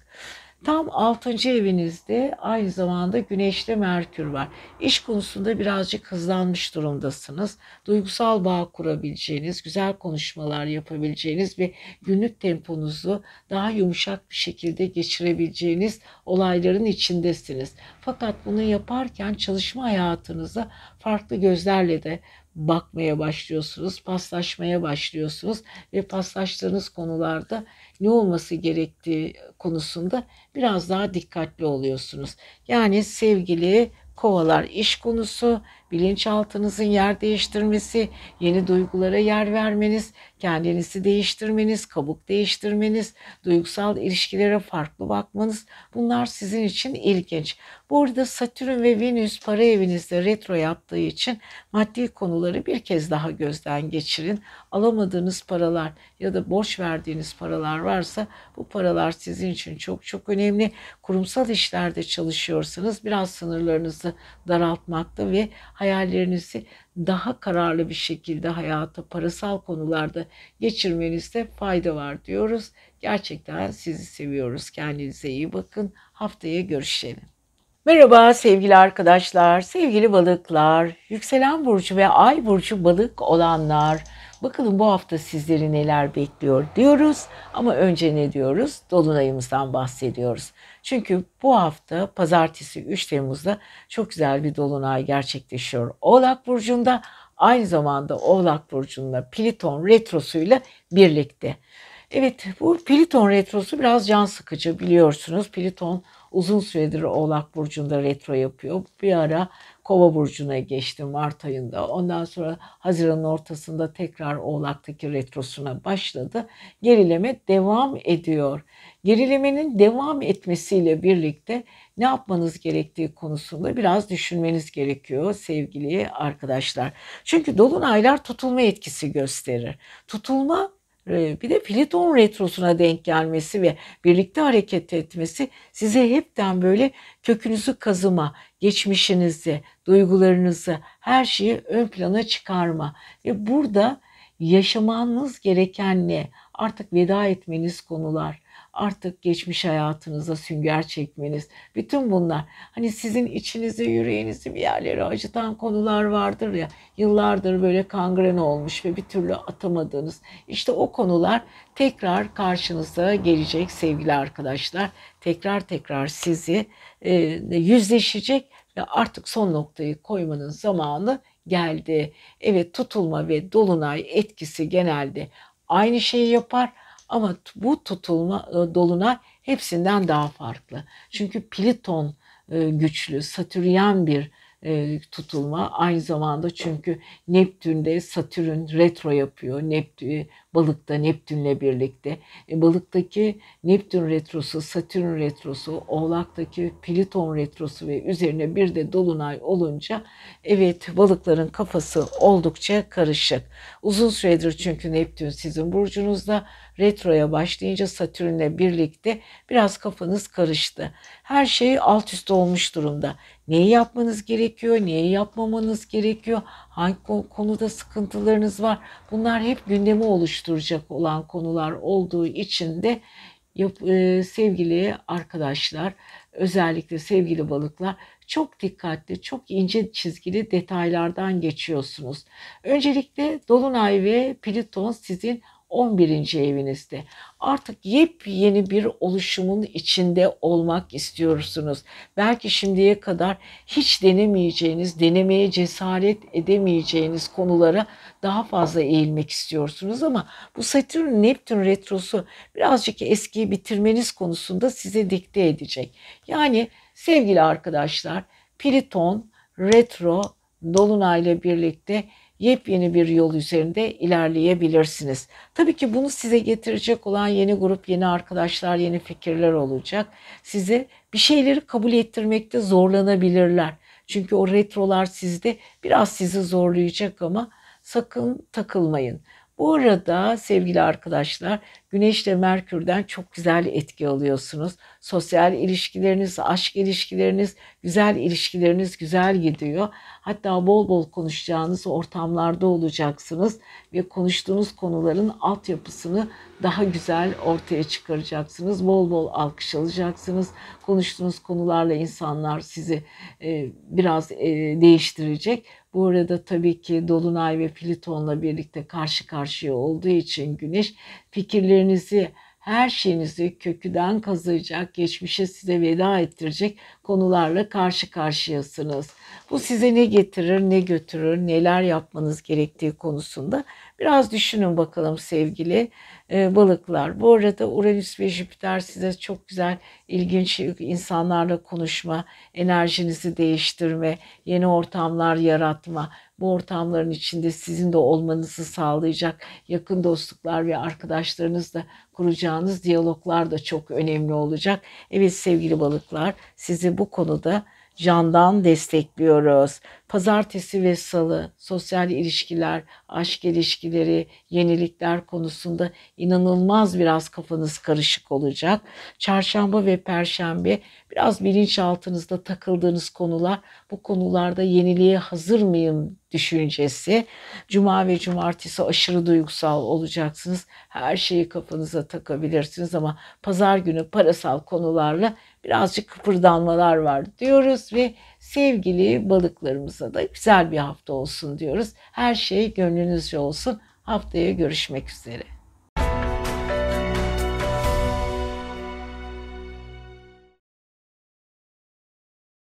Tam 6. evinizde aynı zamanda Güneş'te Merkür var. İş konusunda birazcık hızlanmış durumdasınız. Duygusal bağ kurabileceğiniz, güzel konuşmalar yapabileceğiniz ve günlük temponuzu daha yumuşak bir şekilde geçirebileceğiniz olayların içindesiniz. Fakat bunu yaparken çalışma hayatınıza farklı gözlerle de bakmaya başlıyorsunuz, paslaşmaya başlıyorsunuz ve paslaştığınız konularda ne olması gerektiği konusunda biraz daha dikkatli oluyorsunuz. Yani sevgili kovalar iş konusu, bilinçaltınızın yer değiştirmesi, yeni duygulara yer vermeniz, kendinizi değiştirmeniz, kabuk değiştirmeniz, duygusal ilişkilere farklı bakmanız bunlar sizin için ilginç. Bu arada Satürn ve Venüs para evinizde retro yaptığı için maddi konuları bir kez daha gözden geçirin. Alamadığınız paralar ya da borç verdiğiniz paralar varsa bu paralar sizin için çok çok önemli. Kurumsal işlerde çalışıyorsanız biraz sınırlarınızı daraltmakta ve hayallerinizi daha kararlı bir şekilde hayata parasal konularda geçirmenizde fayda var diyoruz. Gerçekten sizi seviyoruz. Kendinize iyi bakın. Haftaya görüşelim. Merhaba sevgili arkadaşlar, sevgili balıklar, yükselen burcu ve ay burcu balık olanlar. Bakalım bu hafta sizleri neler bekliyor diyoruz ama önce ne diyoruz? Dolunayımızdan bahsediyoruz. Çünkü bu hafta pazartesi 3 Temmuz'da çok güzel bir dolunay gerçekleşiyor. Oğlak Burcu'nda aynı zamanda Oğlak Burcu'nda Pliton retrosuyla birlikte. Evet bu Pliton retrosu biraz can sıkıcı biliyorsunuz. Pliton uzun süredir Oğlak Burcu'nda retro yapıyor. Bir ara Kova burcuna geçti Mart ayında. Ondan sonra Haziran'ın ortasında tekrar Oğlak'taki retrosuna başladı. Gerileme devam ediyor. Gerilemenin devam etmesiyle birlikte ne yapmanız gerektiği konusunda biraz düşünmeniz gerekiyor sevgili arkadaşlar. Çünkü dolunaylar tutulma etkisi gösterir. Tutulma ee, bir de Pliton retrosuna denk gelmesi ve birlikte hareket etmesi size hepten böyle kökünüzü kazıma, geçmişinizi, duygularınızı, her şeyi ön plana çıkarma. Ve burada yaşamanız gereken ne? Artık veda etmeniz konular, artık geçmiş hayatınıza sünger çekmeniz, bütün bunlar hani sizin içinizi, yüreğinizi bir yerlere acıtan konular vardır ya, yıllardır böyle kangren olmuş ve bir türlü atamadığınız işte o konular tekrar karşınıza gelecek sevgili arkadaşlar. Tekrar tekrar sizi e, yüzleşecek ve artık son noktayı koymanın zamanı geldi. Evet tutulma ve dolunay etkisi genelde aynı şeyi yapar ama bu tutulma e, dolunay hepsinden daha farklı. Çünkü Pliton e, güçlü, Satüryen bir e, tutulma. Aynı zamanda çünkü Neptün'de Satürn retro yapıyor. Neptün, balıkta Neptün'le birlikte. E, balıktaki Neptün retrosu, Satürn retrosu, Oğlak'taki Pliton retrosu ve üzerine bir de Dolunay olunca evet balıkların kafası oldukça karışık. Uzun süredir çünkü Neptün sizin burcunuzda retroya başlayınca Satürn'le birlikte biraz kafanız karıştı. Her şey alt üst olmuş durumda. Neyi yapmanız gerekiyor, neyi yapmamanız gerekiyor, hangi konuda sıkıntılarınız var. Bunlar hep gündemi oluşturacak olan konular olduğu için de e, sevgili arkadaşlar, özellikle sevgili balıklar çok dikkatli, çok ince çizgili detaylardan geçiyorsunuz. Öncelikle Dolunay ve Plüton sizin 11. evinizde. Artık yepyeni bir oluşumun içinde olmak istiyorsunuz. Belki şimdiye kadar hiç denemeyeceğiniz, denemeye cesaret edemeyeceğiniz konulara daha fazla eğilmek istiyorsunuz ama bu Satürn Neptün retrosu birazcık eskiyi bitirmeniz konusunda size dikte edecek. Yani sevgili arkadaşlar, Pliton retro dolunayla birlikte yepyeni bir yol üzerinde ilerleyebilirsiniz. Tabii ki bunu size getirecek olan yeni grup, yeni arkadaşlar, yeni fikirler olacak. Size bir şeyleri kabul ettirmekte zorlanabilirler. Çünkü o retrolar sizde biraz sizi zorlayacak ama sakın takılmayın. Bu arada sevgili arkadaşlar Güneş ile Merkür'den çok güzel etki alıyorsunuz. Sosyal ilişkileriniz, aşk ilişkileriniz, güzel ilişkileriniz güzel gidiyor. Hatta bol bol konuşacağınız ortamlarda olacaksınız ve konuştuğunuz konuların altyapısını daha güzel ortaya çıkaracaksınız. Bol bol alkış alacaksınız. Konuştuğunuz konularla insanlar sizi e, biraz e, değiştirecek. Bu arada tabii ki Dolunay ve Plüton'la birlikte karşı karşıya olduğu için Güneş fikirlerinizi, her şeyinizi köküden kazıyacak, geçmişe size veda ettirecek konularla karşı karşıyasınız. Bu size ne getirir, ne götürür, neler yapmanız gerektiği konusunda biraz düşünün bakalım sevgili e, balıklar. Bu arada Uranüs ve Jüpiter size çok güzel, ilginç insanlarla konuşma, enerjinizi değiştirme, yeni ortamlar yaratma, bu ortamların içinde sizin de olmanızı sağlayacak yakın dostluklar ve arkadaşlarınızla kuracağınız diyaloglar da çok önemli olacak. Evet sevgili balıklar sizi bu konuda candan destekliyoruz. Pazartesi ve salı sosyal ilişkiler, aşk ilişkileri, yenilikler konusunda inanılmaz biraz kafanız karışık olacak. Çarşamba ve perşembe biraz bilinçaltınızda takıldığınız konular, bu konularda yeniliğe hazır mıyım düşüncesi. Cuma ve cumartesi aşırı duygusal olacaksınız. Her şeyi kafanıza takabilirsiniz ama pazar günü parasal konularla birazcık kıpırdanmalar var diyoruz ve sevgili balıklarımıza da güzel bir hafta olsun diyoruz. Her şey gönlünüzce olsun. Haftaya görüşmek üzere.